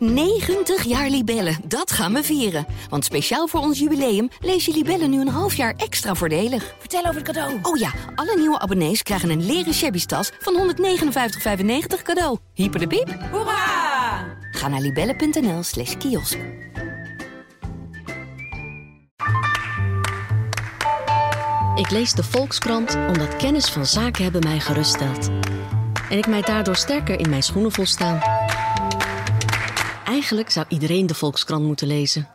90 jaar Libellen, dat gaan we vieren. Want speciaal voor ons jubileum lees je Libellen nu een half jaar extra voordelig. Vertel over het cadeau. Oh ja, alle nieuwe abonnees krijgen een leren shabby tas van 159,95 cadeau. Hyper de piep. Hoera! Ga naar libellen.nl slash kiosk. Ik lees de Volkskrant omdat kennis van zaken hebben mij geruststeld. En ik mij daardoor sterker in mijn schoenen voel staan. Eigenlijk zou iedereen de Volkskrant moeten lezen.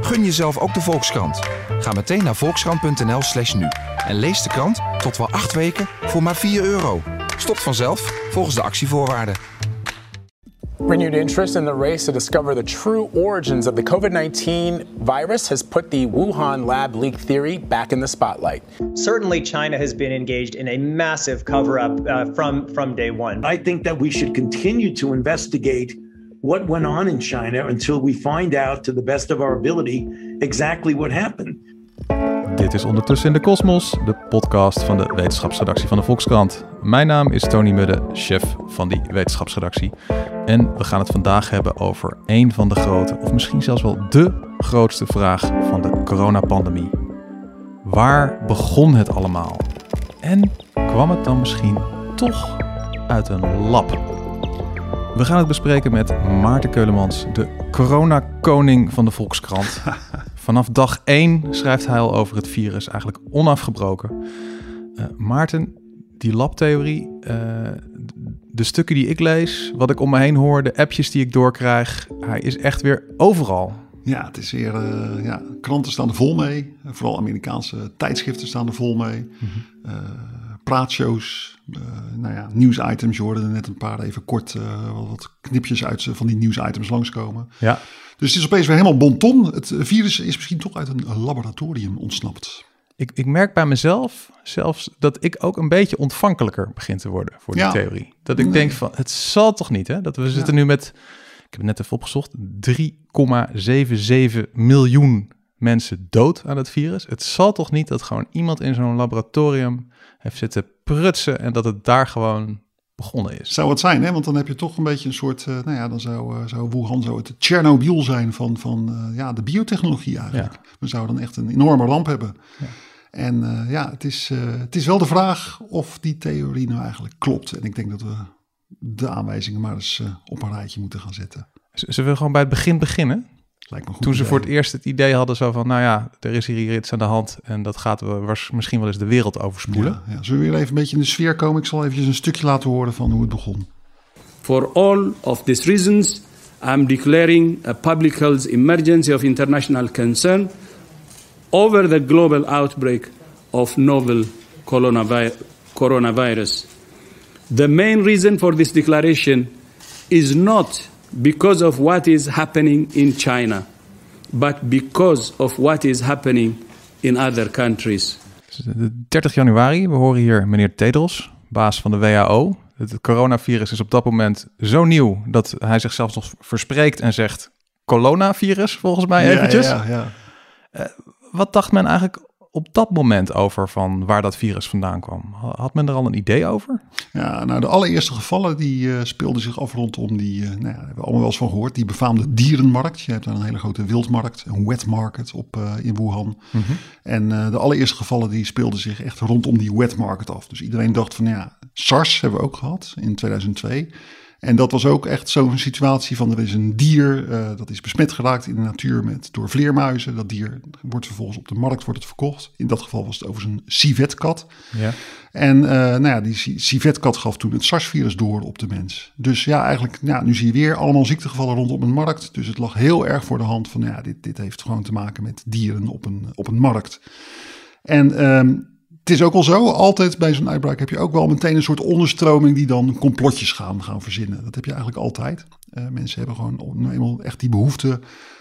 Gun jezelf ook de Volkskrant. Ga meteen naar volkskrant.nl slash nu. En lees de krant tot wel acht weken voor maar 4 euro. Stopt vanzelf volgens de actievoorwaarden. Renewed interest in the race to discover the true origins of the COVID 19 virus has put the Wuhan lab leak theory back in the spotlight. Certainly, China has been engaged in a massive cover up uh, from, from day one. I think that we should continue to investigate what went on in China until we find out, to the best of our ability, exactly what happened. Dit is Ondertussen in de Kosmos, de podcast van de wetenschapsredactie van de Volkskrant. Mijn naam is Tony Mudde, chef van die wetenschapsredactie. En we gaan het vandaag hebben over een van de grote, of misschien zelfs wel de grootste vraag van de coronapandemie. Waar begon het allemaal? En kwam het dan misschien toch uit een lab? We gaan het bespreken met Maarten Keulemans, de coronakoning van de Volkskrant. Vanaf dag 1 schrijft hij al over het virus, eigenlijk onafgebroken. Uh, Maarten, die labtheorie, uh, de stukken die ik lees, wat ik om me heen hoor, de appjes die ik doorkrijg, hij is echt weer overal. Ja, het is weer, uh, ja, kranten staan er vol mee. Vooral Amerikaanse tijdschriften staan er vol mee. Mm -hmm. Praatshows, nou ja, nieuwsitems. Je hoorde er net een paar even kort wat knipjes uit van die nieuwsitems langskomen. Ja. Dus het is opeens weer helemaal bonton. Het virus is misschien toch uit een laboratorium ontsnapt. Ik, ik merk bij mezelf zelfs dat ik ook een beetje ontvankelijker begin te worden voor die Ja. theorie. Dat ik Nee. denk van, het zal toch niet hè? Dat we zitten nu met, ik heb het net even opgezocht, 3,77 miljoen mensen dood aan het virus. Het zal toch niet dat gewoon iemand in zo'n laboratorium heeft zitten prutsen en dat het daar gewoon begonnen is. Zou het zijn, hè? Want dan heb je toch een beetje een soort, eh, nou ja, dan zou, eh, zou Wuhan zo het Tsjernobyl zijn van, van eh, ja, de biotechnologie eigenlijk. We zouden dan echt een enorme ramp hebben. En eh, ja, het is, het is wel de vraag of die theorie nou eigenlijk klopt. En ik denk dat we de aanwijzingen maar eens op een rijtje moeten gaan zetten. Z- Zullen we gewoon bij het begin beginnen? Lijkt me een goed Toen ze idee. voor het eerst het idee hadden zo van, nou ja, er is hier iets aan de hand en dat gaat we was misschien wel eens de wereld overspoelen. Ja, ja. Zullen we weer even een beetje in de sfeer komen? Ik zal eventjes een stukje laten horen van hoe het begon. For all of these reasons, I'm declaring a public health emergency of international concern over the global outbreak of novel coronavi- coronavirus. The main reason for this declaration is not because of what is happening in China, but because of what is happening in other countries. De 30 januari, we horen hier meneer Tedros, baas van de WHO. Het coronavirus is op dat moment zo nieuw dat hij zichzelf nog verspreekt en zegt coronavirus volgens mij eventjes. Ja, ja, ja. Wat dacht men eigenlijk op dat moment over van waar dat virus vandaan kwam? Had men er al een idee over? Ja, nou de allereerste gevallen die eh, speelden zich af rondom die, eh, nou daar hebben we allemaal wel eens van gehoord, die befaamde dierenmarkt. Je hebt daar een hele grote wildmarkt, een wet market op eh, in Wuhan. En eh, de allereerste gevallen die speelden zich echt rondom die wet market af. Dus iedereen dacht van ja, SARS hebben we ook gehad in 2002. En dat was ook echt zo'n situatie van er is een dier eh, dat is besmet geraakt in de natuur met, door vleermuizen. Dat dier wordt vervolgens op de markt wordt het verkocht. In dat geval was het overigens een civetkat. Ja. En eh, nou ja, die ci- civetkat gaf toen het SARS-virus door op de mens. Dus ja, eigenlijk, ja, nu zie je weer allemaal ziektegevallen rondom een markt. Dus het lag heel erg voor de hand van, ja, dit, dit heeft gewoon te maken met dieren op een, op een markt. En ehm, het is ook wel zo, altijd bij zo'n uitbraak heb je ook wel meteen een soort onderstroming die dan complotjes gaan, gaan verzinnen. Dat heb je eigenlijk altijd. Eh, mensen hebben gewoon nou eenmaal echt die behoefte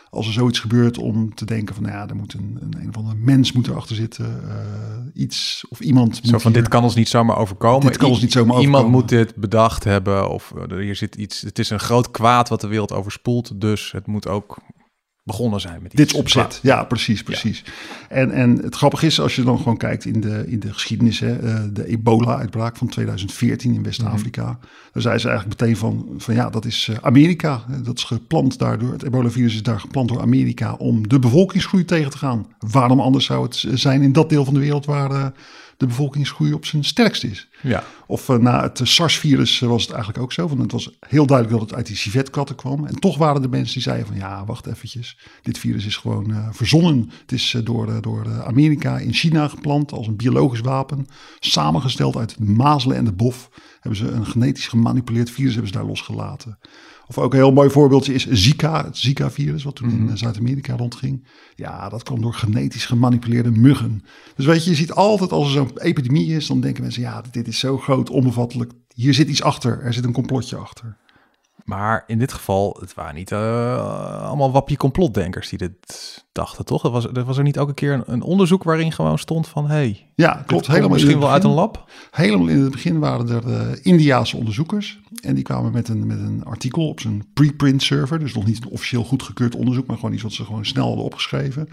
als er zoiets gebeurt om te denken van, nou ja, er moet een, een, een of andere mens moet erachter zitten. eh, iets of iemand Zo moet van hier- dit kan ons niet zomaar overkomen. Dit kan ons niet zomaar Iemand overkomen. moet dit bedacht hebben of er hier zit iets. Het is een groot kwaad wat de wereld overspoelt, dus het moet ook begonnen zijn met Dit opzet, ja, precies, precies. En, en het grappige is, als je dan gewoon kijkt in de, in de geschiedenis, hè, uh, de ebola-uitbraak van 2014 in West-Afrika, mm dan zei ze eigenlijk meteen van, van ja, dat is uh, Amerika. Dat is geplant daardoor, het ebola-virus is daar geplant door Amerika om de bevolkingsgroei tegen te gaan. Waarom anders zou het zijn in dat deel van de wereld waar de bevolkingsgroei op zijn sterkst is. Ja. Of uh, na het SARS-virus was het eigenlijk ook zo. Want het was heel duidelijk dat het uit die civetkatten kwam. En toch waren er mensen die zeiden van ja, wacht eventjes. Dit virus is gewoon uh, verzonnen. Het is uh, door, door Amerika in China geplant als een biologisch wapen. Samengesteld uit mazelen en de bof. Hebben ze een genetisch gemanipuleerd virus hebben ze daar losgelaten. Of ook een heel mooi voorbeeldje is Zika, het Zika-virus, wat toen mm -hmm. in Zuid-Amerika rondging. Ja, dat kwam door genetisch gemanipuleerde muggen. Dus weet je, je ziet altijd als er zo'n epidemie is, dan denken mensen, ja, dit is zo groot, onbevattelijk. Hier zit iets achter, er zit een complotje achter. Maar in dit geval, het waren niet uh, allemaal wappie complotdenkers die dit dachten, toch? Er was, er was er niet ook een keer een, een onderzoek waarin gewoon stond van... hey, ja, klopt. Helemaal misschien wel begin, uit een lab? Helemaal in het begin waren er uh, Indiaanse onderzoekers. En die kwamen met een, met een artikel op zijn preprint server. Dus nog niet een officieel goedgekeurd onderzoek, maar gewoon iets wat ze gewoon snel hadden opgeschreven.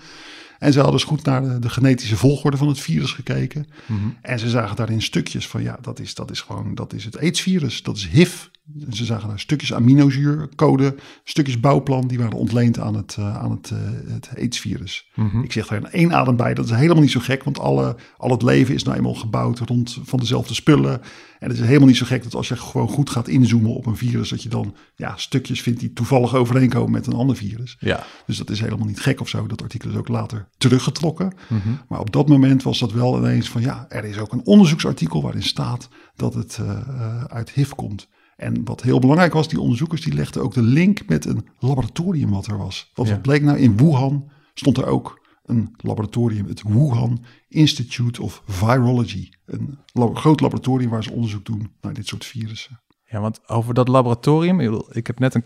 En ze hadden dus goed naar de, de, genetische volgorde van het virus gekeken. Mm -hmm. En ze zagen daarin stukjes van ja, dat is, dat is gewoon, dat is het AIDS-virus, dat is HIV. Ze zagen daar stukjes aminozuurcode, stukjes bouwplan, die waren ontleend aan het, uh, aan het, uh, het AIDS-virus. Mm -hmm. Ik zeg er in één adem bij, dat is helemaal niet zo gek, want alle, al het leven is nou eenmaal gebouwd rond van dezelfde spullen. En het is helemaal niet zo gek dat als je gewoon goed gaat inzoomen op een virus, dat je dan ja, stukjes vindt die toevallig overeenkomen met een ander virus. Ja. Dus dat is helemaal niet gek of zo. Dat artikel is ook later teruggetrokken. Mm -hmm. Maar op dat moment was dat wel ineens van ja, er is ook een onderzoeksartikel waarin staat dat het uh, uit HIV komt. En wat heel belangrijk was, die onderzoekers die legden ook de link met een laboratorium wat er was. Want wat ja. bleek nou, in Wuhan stond er ook een laboratorium, het Wuhan Institute of Virology. Een lab groot laboratorium waar ze onderzoek doen naar dit soort virussen. Ja, want over dat laboratorium, ik heb net een,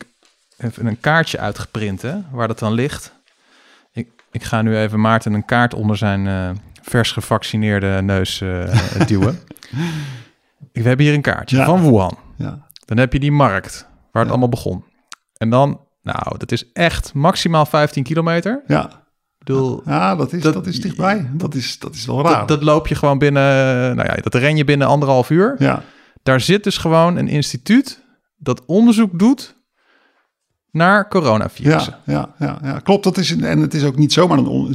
even een kaartje uitgeprint hè, waar dat dan ligt. Ik, ik ga nu even Maarten een kaart onder zijn uh, vers gevaccineerde neus uh, duwen. We hebben hier een kaartje ja. van Wuhan. Ja. Dan heb je die markt waar het ja. allemaal begon. En dan, nou, dat is echt maximaal 15 kilometer. Ja. Bedoel, ja, dat is, dat, dat is dichtbij. Dat is, dat is wel raar. Dat, dat, loop je gewoon binnen, nou ja, dat ren je binnen anderhalf uur. Ja. Daar zit dus gewoon een instituut dat onderzoek doet naar coronavirussen. Ja, ja, ja, ja, klopt. Dat is en het is ook niet zomaar een.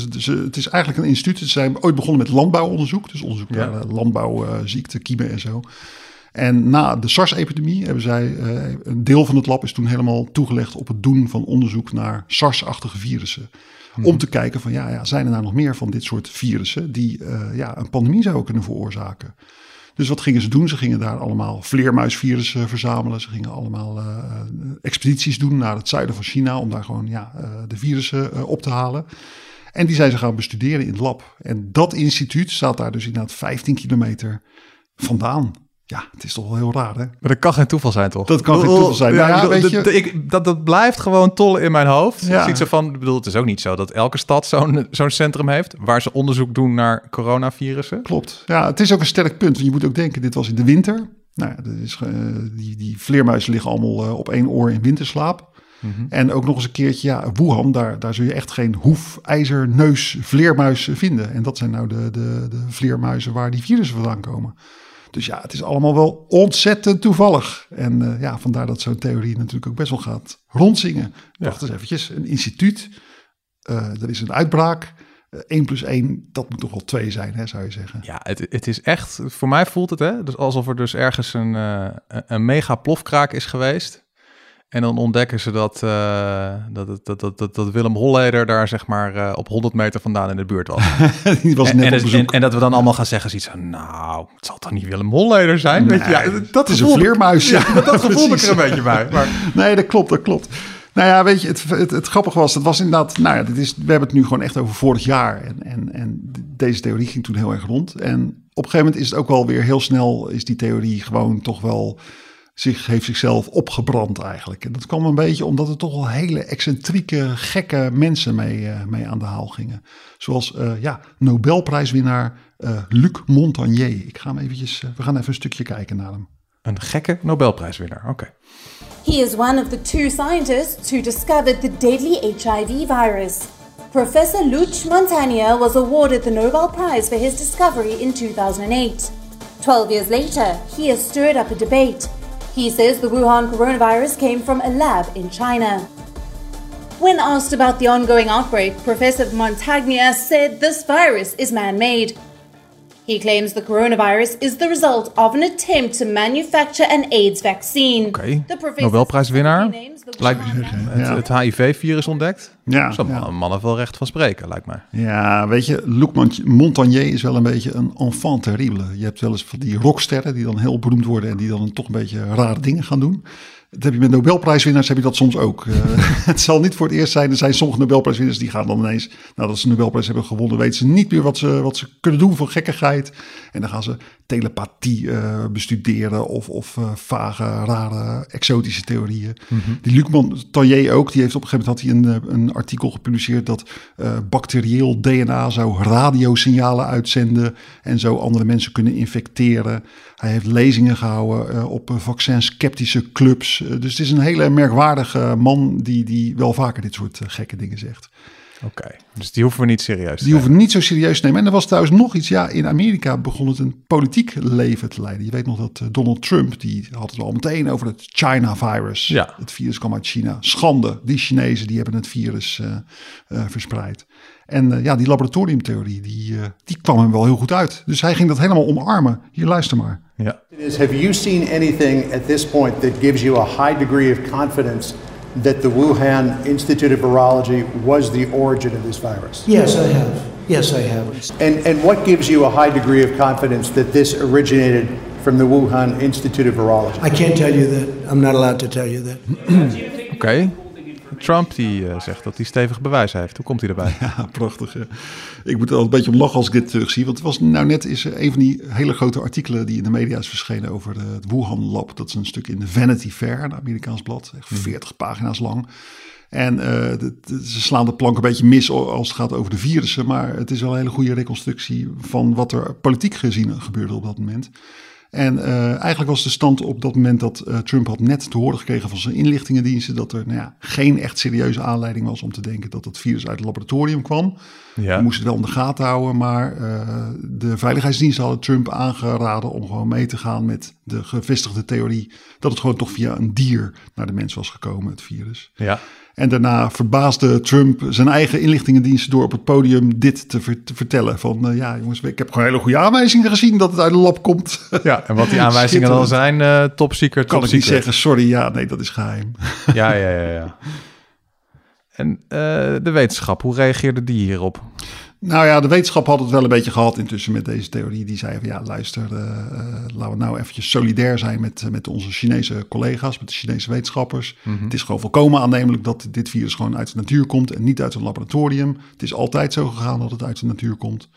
Het is eigenlijk een instituut. Ze zijn ooit begonnen met landbouwonderzoek. Dus onderzoek ja. naar landbouwziekten, kiemen en zo. En na de SARS-epidemie hebben zij, uh, een deel van het lab is toen helemaal toegelegd op het doen van onderzoek naar SARS-achtige virussen. Hmm. Om te kijken van ja, ja, zijn er nou nog meer van dit soort virussen die uh, ja, een pandemie zouden kunnen veroorzaken. Dus wat gingen ze doen? Ze gingen daar allemaal vleermuisvirussen verzamelen. Ze gingen allemaal uh, expedities doen naar het zuiden van China om daar gewoon ja, de virussen op te halen. En die zijn ze gaan bestuderen in het lab. En dat instituut staat daar dus inderdaad 15 kilometer vandaan. Ja, het is toch wel heel raar, hè? Maar dat kan geen toeval zijn, toch? Dat kan geen toeval zijn. Ja, ja, ja, weet je... dat, ik, dat, dat blijft gewoon tollen in mijn hoofd. Ja. Ik zo van, ik bedoel, het is ook niet zo dat elke stad zo'n zo'n centrum heeft... waar ze onderzoek doen naar coronavirussen. Klopt. Ja, het is ook een sterk punt. Want je moet ook denken, dit was in de winter. Nou ja, dat is, uh, die, die vleermuizen liggen allemaal uh, op één oor in winterslaap. Mm -hmm. En ook nog eens een keertje, ja, Wuhan, daar, daar zul je echt geen hoef, ijzer, neus, vleermuis vinden. En dat zijn nou de, de, de vleermuizen waar die virussen vandaan komen. Dus ja, het is allemaal wel ontzettend toevallig. En uh, ja, vandaar dat zo'n theorie natuurlijk ook best wel gaat rondzingen. Ja. Wacht eens eventjes, een instituut, uh, er is een uitbraak. Uh, 1 plus 1, dat moet toch wel 2 zijn, hè, zou je zeggen. Ja, het, het is echt, voor mij voelt het hè, dus alsof er dus ergens een, een mega plofkraak is geweest. En dan ontdekken ze dat, uh, dat, dat, dat, dat, dat Willem Holleder daar zeg maar uh, op 100 meter vandaan in de buurt was. Die was net en, op bezoek. En, en, dat we dan allemaal gaan zeggen, zoiets van, nou, het zal toch niet Willem Holleder zijn? Nee, Weet je, ja, dat is een vleermuis. Ja, ja dat gevoel ik er een beetje bij. Maar... Nee, dat klopt, dat klopt. Nou ja, weet je, het, het, het grappige was, het was inderdaad, nou ja, dit is, we hebben het nu gewoon echt over vorig jaar. En, en, en deze theorie ging toen heel erg rond. En op een gegeven moment is het ook wel weer heel snel, is die theorie gewoon toch wel zich, heeft zichzelf opgebrand eigenlijk. En dat kwam een beetje omdat er toch wel hele excentrieke, gekke mensen mee, uh, mee aan de haal gingen. Zoals uh, ja, Nobelprijswinnaar uh, Luc Montagnier. Ik ga hem eventjes, we gaan even een stukje kijken naar hem. Een gekke Nobelprijswinnaar. Oké. He is one of the two scientists who discovered the deadly HIV virus. Professor Luc Montagnier was awarded the Nobel Prize for his discovery in 2008. Twelve years later, he has stirred up a debate. He says the Wuhan coronavirus came from a lab in China. When asked about the ongoing outbreak, Professor Montagnier said this virus is man made. He claims the coronavirus is the result of an attempt to manufacture an AIDS vaccine. Oké, Nobelprijswinnaar. Lijkt het, het HIV-virus ontdekt. Ja, Zo'n ja. man heeft wel recht van spreken, lijkt mij. Ja, weet je, Luc Montagnier is wel een beetje een enfant terrible. Je hebt wel eens van die rocksterren die dan heel beroemd worden en die dan toch een beetje rare dingen gaan doen. Heb je met Nobelprijswinnaars, heb je dat soms ook. Uh, het zal niet voor het eerst zijn. Er zijn sommige Nobelprijswinnaars die gaan dan ineens, nadat ze de Nobelprijs hebben gewonnen, weten ze niet meer wat ze, wat ze kunnen doen voor gekkigheid. En dan gaan ze telepathie uh, bestuderen of, of uh, vage, rare, exotische theorieën. Mm -hmm. Die Luc Montagnier ook, die heeft op een gegeven moment had hij een, een artikel gepubliceerd dat bacterieel DNA zou radiosignalen uitzenden en zo andere mensen kunnen infecteren. Hij heeft lezingen gehouden op vaccin-sceptische clubs. dus het is een hele merkwaardige man die, die wel vaker dit soort gekke dingen zegt. Oké, okay. dus die hoeven we niet serieus te Die hoeven we niet zo serieus te nemen. En er was trouwens nog iets. Ja, in Amerika begon het een politiek leven te leiden. Je weet nog dat Donald Trump, die had het al meteen over het China-virus. Ja. Het virus kwam uit China. Schande, die Chinezen die hebben het virus uh, uh, verspreid. En uh, ja, die laboratoriumtheorie, die, die kwam hem wel heel goed uit. Dus hij ging dat helemaal omarmen. Hier, luister maar. Ja. Have you seen anything at this point that gives you a high degree of confidence that the Wuhan Institute of Virology was the origin of this virus? Yes, I have. Yes, I have. And, and what gives you a high degree of confidence that this originated from the Wuhan Institute of Virology? I can't tell you that. I'm not allowed to tell you that. Okay. Trump die uh, zegt dat hij stevig bewijs heeft. Hoe komt hij erbij? Ja, prachtig. Hè? Ik moet er al een beetje om lachen als ik dit terugzie. Want het was nou net is een van die hele grote artikelen die in de media is verschenen over de, het Wuhan Lab. Dat is een stuk in de Vanity Fair, een Amerikaans blad. Echt 40 pagina's lang. En uh, de, de, ze slaan de plank een beetje mis als het gaat over de virussen. Maar het is wel een hele goede reconstructie van wat er politiek gezien gebeurde op dat moment. En uh, eigenlijk was de stand op dat moment dat uh, Trump had net te horen gekregen van zijn inlichtingendiensten dat er nou ja, geen echt serieuze aanleiding was om te denken dat het virus uit het laboratorium kwam. Ja. We moesten het wel in de gaten houden, maar uh, de veiligheidsdiensten hadden Trump aangeraden om gewoon mee te gaan met de gevestigde theorie dat het gewoon toch via een dier naar de mens was gekomen, het virus. Ja. En daarna verbaasde Trump zijn eigen inlichtingendiensten door op het podium dit te, ver te vertellen. Van uh, ja jongens, ik heb gewoon hele goede aanwijzingen gezien dat het uit de lab komt. Ja, en wat die aanwijzingen dan zijn, uh, top secret, Kan top ik niet zeggen, sorry, ja, nee, dat is geheim. Ja, ja, ja, ja. En uh, de wetenschap, hoe reageerde die hierop? Nou ja, de wetenschap had het wel een beetje gehad intussen met deze theorie. Die zei van ja, luister, uh, uh, laten we nou eventjes solidair zijn met, uh, met onze Chinese collega's, met de Chinese wetenschappers. Mm -hmm. Het is gewoon volkomen aannemelijk dat dit virus gewoon uit de natuur komt en niet uit een laboratorium. Het is altijd zo gegaan dat het uit de natuur komt.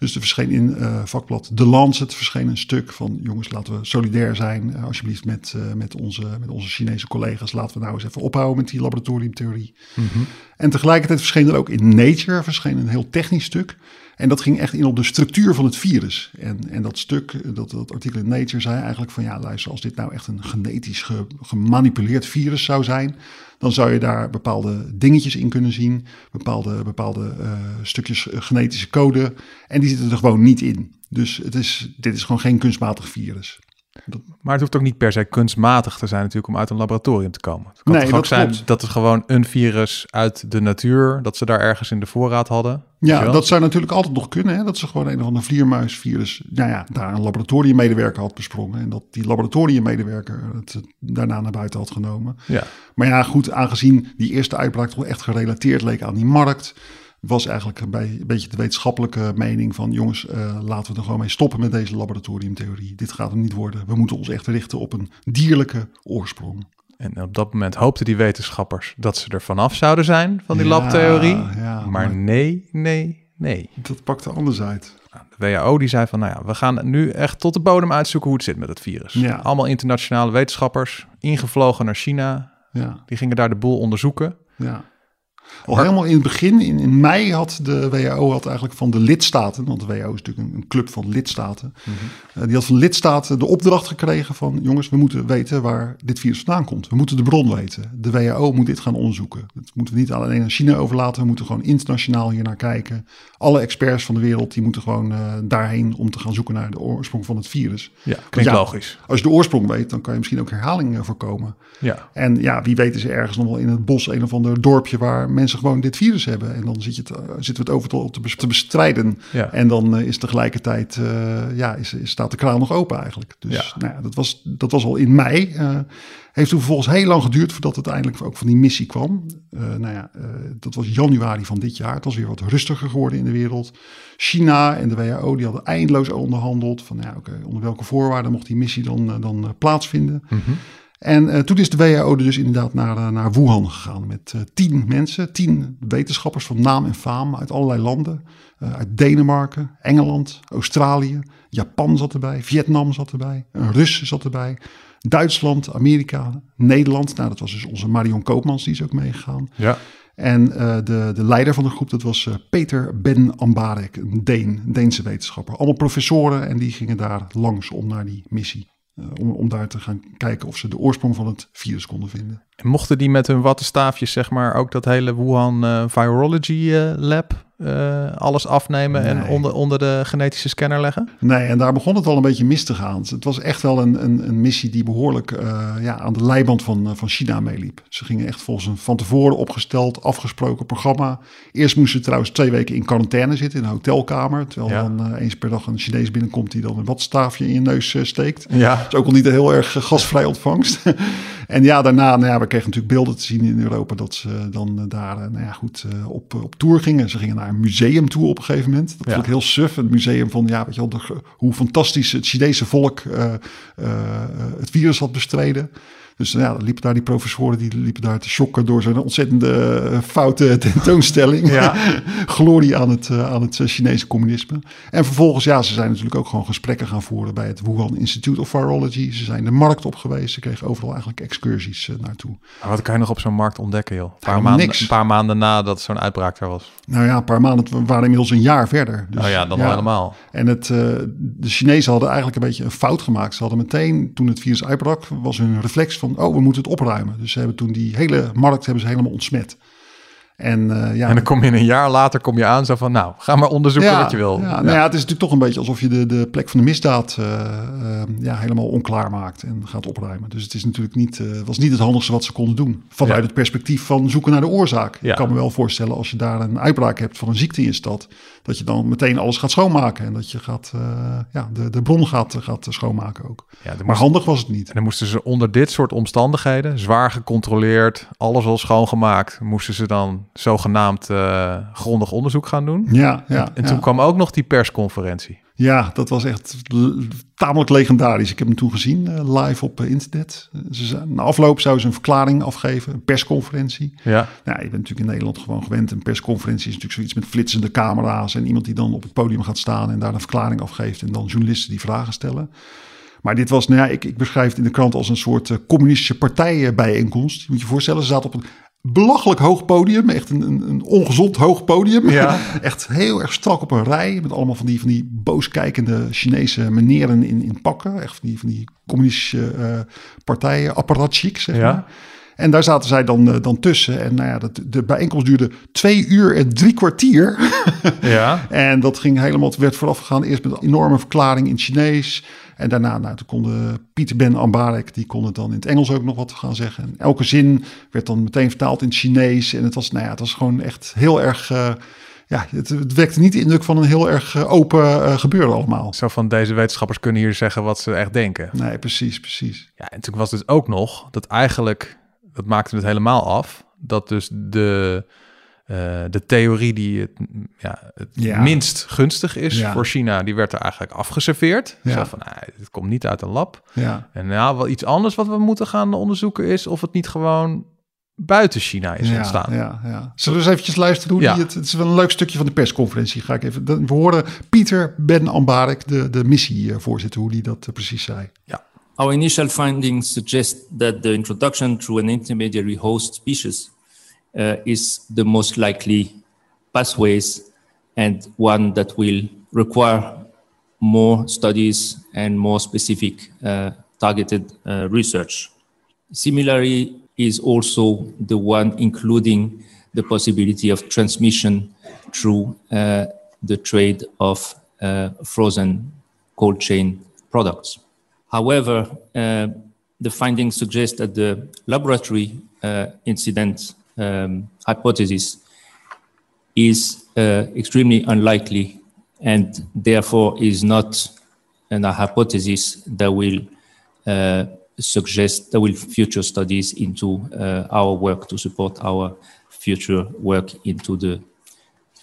Dus er verscheen in vakblad The Lancet verscheen een stuk van jongens, laten we solidair zijn alsjeblieft met, met, onze, met onze Chinese collega's. Laten we nou eens even ophouden met die laboratoriumtheorie. Mhm. Mm -hmm. En tegelijkertijd verscheen er ook in Nature verscheen een heel technisch stuk. En dat ging echt in op de structuur van het virus. En, en dat stuk, dat, dat artikel in Nature zei eigenlijk van ja, luister, als dit nou echt een genetisch ge, gemanipuleerd virus zou zijn, dan zou je daar bepaalde dingetjes in kunnen zien, bepaalde, bepaalde uh, stukjes genetische code. En die zitten er gewoon niet in. Dus het is, dit is gewoon geen kunstmatig virus. Maar het hoeft ook niet per se kunstmatig te zijn natuurlijk om uit een laboratorium te komen. Het kan nee, toch ook zijn klopt. dat het gewoon een virus uit de natuur, dat ze daar ergens in de voorraad hadden. Ja, dat zou natuurlijk altijd nog kunnen. Hè? Dat ze gewoon een of ander vleermuisvirus, nou ja, daar een laboratoriummedewerker had besprongen. En dat die laboratoriummedewerker het daarna naar buiten had genomen. Ja. Maar ja, goed, aangezien die eerste uitbraak toch echt gerelateerd leek aan die markt was eigenlijk bij een beetje de wetenschappelijke mening van jongens, uh, laten we er gewoon mee stoppen met deze laboratoriumtheorie. Dit gaat hem niet worden. We moeten ons echt richten op een dierlijke oorsprong. En op dat moment hoopten die wetenschappers dat ze er vanaf zouden zijn van die ja, labtheorie. Ja, maar, maar nee, nee, nee. Dat pakte anders uit. De WHO die zei van, nou ja, we gaan nu echt tot de bodem uitzoeken hoe het zit met het virus. Ja. Allemaal internationale wetenschappers, ingevlogen naar China. Ja. Die gingen daar de boel onderzoeken. Ja. Al helemaal in het begin, in, in mei, had de WHO had eigenlijk van de lidstaten, want de WHO is natuurlijk een, een club van lidstaten, uh, die had van lidstaten de opdracht gekregen van jongens, we moeten weten waar dit virus vandaan komt. We moeten de bron weten. De WHO moet dit gaan onderzoeken. Dat moeten we niet alleen aan China overlaten, we moeten gewoon internationaal hier naar kijken. Alle experts van de wereld, die moeten gewoon uh, daarheen om te gaan zoeken naar de oorsprong van het virus. Ja, klinkt ja, logisch. Als je de oorsprong weet, dan kan je misschien ook herhaling uh, voorkomen. Ja. En ja, wie weet is er ergens nog wel in het bos een of ander dorpje waar mensen gewoon dit virus hebben. En dan zit je het, zitten we het overal te, te bestrijden. Ja. En dan uh, is tegelijkertijd, uh, ja, is, is, staat de kraan nog open eigenlijk. Dus Ja. Nou ja, dat, was, dat was al in mei. Uh, heeft toen vervolgens heel lang geduurd voordat het uiteindelijk ook van die missie kwam. Uh, nou ja, dat was januari van dit jaar. Het was weer wat rustiger geworden in de wereld. China en de WHO die hadden eindeloos onderhandeld. Van ja, okay, onder welke voorwaarden mocht die missie dan, dan plaatsvinden. Mm -hmm. En uh, toen is de WHO dus inderdaad naar, uh, naar Wuhan gegaan met uh, tien mensen, tien wetenschappers van naam en faam uit allerlei landen. Uh, uit Denemarken, Engeland, Australië, Japan zat erbij, Vietnam zat erbij, een Rus zat erbij, Duitsland, Amerika, Nederland. Nou, dat was dus onze Marion Koopmans, die is ook meegegaan. Ja. En de, de leider van de groep, dat was Peter Ben Ambarek, een Deen, een Deense wetenschapper. Allemaal professoren en die gingen daar langs om naar die missie. Uh, om, daar te gaan kijken of ze de oorsprong van het virus konden vinden. En mochten die met hun wattenstaafjes, zeg maar, ook dat hele Wuhan uh, Virology uh, Lab uh, alles afnemen nee. en onder, onder de genetische scanner leggen? Nee, en daar begon het al een beetje mis te gaan. Het was echt wel een, een, een missie die behoorlijk uh, ja, aan de leiband van, van China meeliep. Ze gingen echt volgens een van tevoren opgesteld, afgesproken programma. Eerst moesten ze trouwens twee weken in quarantaine zitten in een hotelkamer. Terwijl ja. dan eens per dag een Chinees binnenkomt die dan een watstaafje in je neus steekt. Ja. Dat is ook al niet een heel erg gasvrij ontvangst. en ja, daarna, nou ja, we kregen natuurlijk beelden te zien in Europa dat ze dan daar, nou ja, goed, op, op tour gingen. Ze gingen naar een museum toe op een gegeven moment. Dat ja. was ook heel suf. Een museum van, ja, weet je wel, de, hoe fantastisch het Chinese volk uh, uh, het virus had bestreden. Dus ja, dan liepen daar die professoren, die liepen daar te shocken door zo'n ontzettende uh, foute tentoonstelling. Ja. Glorie aan het, uh, aan het Chinese communisme. En vervolgens, ja, ze zijn natuurlijk ook gewoon gesprekken gaan voeren bij het Wuhan Institute of Virology. Ze zijn de markt op geweest. Ze kregen overal eigenlijk excursies uh, naartoe. Maar wat kan je nog op zo'n markt ontdekken, joh? Een paar, maanden, een paar maanden nadat zo'n uitbraak er was. Nou ja, een paar maanden. We waren inmiddels een jaar verder. Dus, oh ja, dan ja. al helemaal. En het, de Chinezen hadden eigenlijk een beetje een fout gemaakt. Ze hadden meteen, toen het virus uitbrak, was hun reflex van oh, we moeten het opruimen. Dus ze hebben toen die hele markt hebben ze helemaal ontsmet. En, uh, ja, en dan kom je een jaar later kom je aan zo van, nou, ga maar onderzoeken ja, wat je wil. Ja, ja. Nou ja, het is natuurlijk toch een beetje alsof je de, de plek van de misdaad uh, uh, ja, helemaal onklaar maakt en gaat opruimen. Dus het is natuurlijk niet, was niet het handigste wat ze konden doen. Vanuit ja. het perspectief van zoeken naar de oorzaak. Ik kan me wel voorstellen als je daar een uitbraak hebt van een ziekte in je stad, dat je dan meteen alles gaat schoonmaken en dat je gaat, ja, de, de bron gaat, gaat schoonmaken ook. maar moest, handig was het niet. En dan moesten ze onder dit soort omstandigheden, zwaar gecontroleerd, alles al schoongemaakt, moesten ze dan zogenaamd uh, grondig onderzoek gaan doen. Ja, ja. En, en toen ja. kwam ook nog die persconferentie. Ja, dat was echt tamelijk legendarisch. Ik heb hem toen gezien, uh, live op uh, internet. Ze, na afloop zou ze een verklaring afgeven, een persconferentie. Ja. ja. Je bent natuurlijk in Nederland gewoon gewend. Een persconferentie is natuurlijk zoiets met flitsende camera's... en iemand die dan op het podium gaat staan en daar een verklaring afgeeft... en dan journalisten die vragen stellen. Maar dit was, nou ja, ik, ik beschrijf het in de krant als een soort uh, communistische partijbijeenkomst. Je moet je voorstellen, ze zaten op een belachelijk hoog podium. Echt een, een, een ongezond hoog podium. Ja. echt heel erg strak op een rij. Met allemaal van die, van die boos kijkende Chinese meneren in, in pakken. Echt van die, van die communistische uh, partijen, apparatchik, zeg ja. maar. En daar zaten zij dan, uh, dan tussen. En nou ja, dat, de bijeenkomst duurde twee uur en drie kwartier. ja. En dat ging helemaal, het werd vooraf gegaan eerst met een enorme verklaring in Chinees. En daarna, nou, toen konden Pieter Ben Ambarek, die kon het dan in het Engels ook nog wat gaan zeggen. En elke zin werd dan meteen vertaald in het Chinees. En het was, nou ja, het was gewoon echt heel erg... Uh, ja, het, het, wekte niet de indruk van een heel erg uh, open uh, gebeuren allemaal. Zo van deze wetenschappers kunnen hier zeggen wat ze echt denken. Nee, precies, precies. Ja, en toen was het ook nog dat eigenlijk, dat maakte het helemaal af, dat dus de... Uh, de theorie die het, ja, het ja. minst gunstig is ja. voor China, die werd er eigenlijk afgeserveerd. Ja. Zo van, nou, het komt niet uit een lab. Ja. En nou, wel iets anders wat we moeten gaan onderzoeken is of het niet gewoon buiten China is ontstaan. Ja, ja. Zullen we eens eventjes luisteren hoe die het... Het is wel een leuk stukje van de persconferentie. Ga ik even... We horen Pieter Ben Ambarek, de, de missievoorzitter, hoe die dat uh, precies zei. Ja. Our initial findings suggest that the introduction through an intermediary host species uh, is the most likely pathways and one that will require more studies and more specific uh, targeted uh, research. Similarly, is also the one including the possibility of transmission through uh, the trade of uh, frozen cold chain products. However, uh, the findings suggest that the laboratory uh, incident um, hypothesis is uh, extremely unlikely and therefore is not an, a hypothesis that will uh, suggest there will future studies into uh, our work to support our future work into the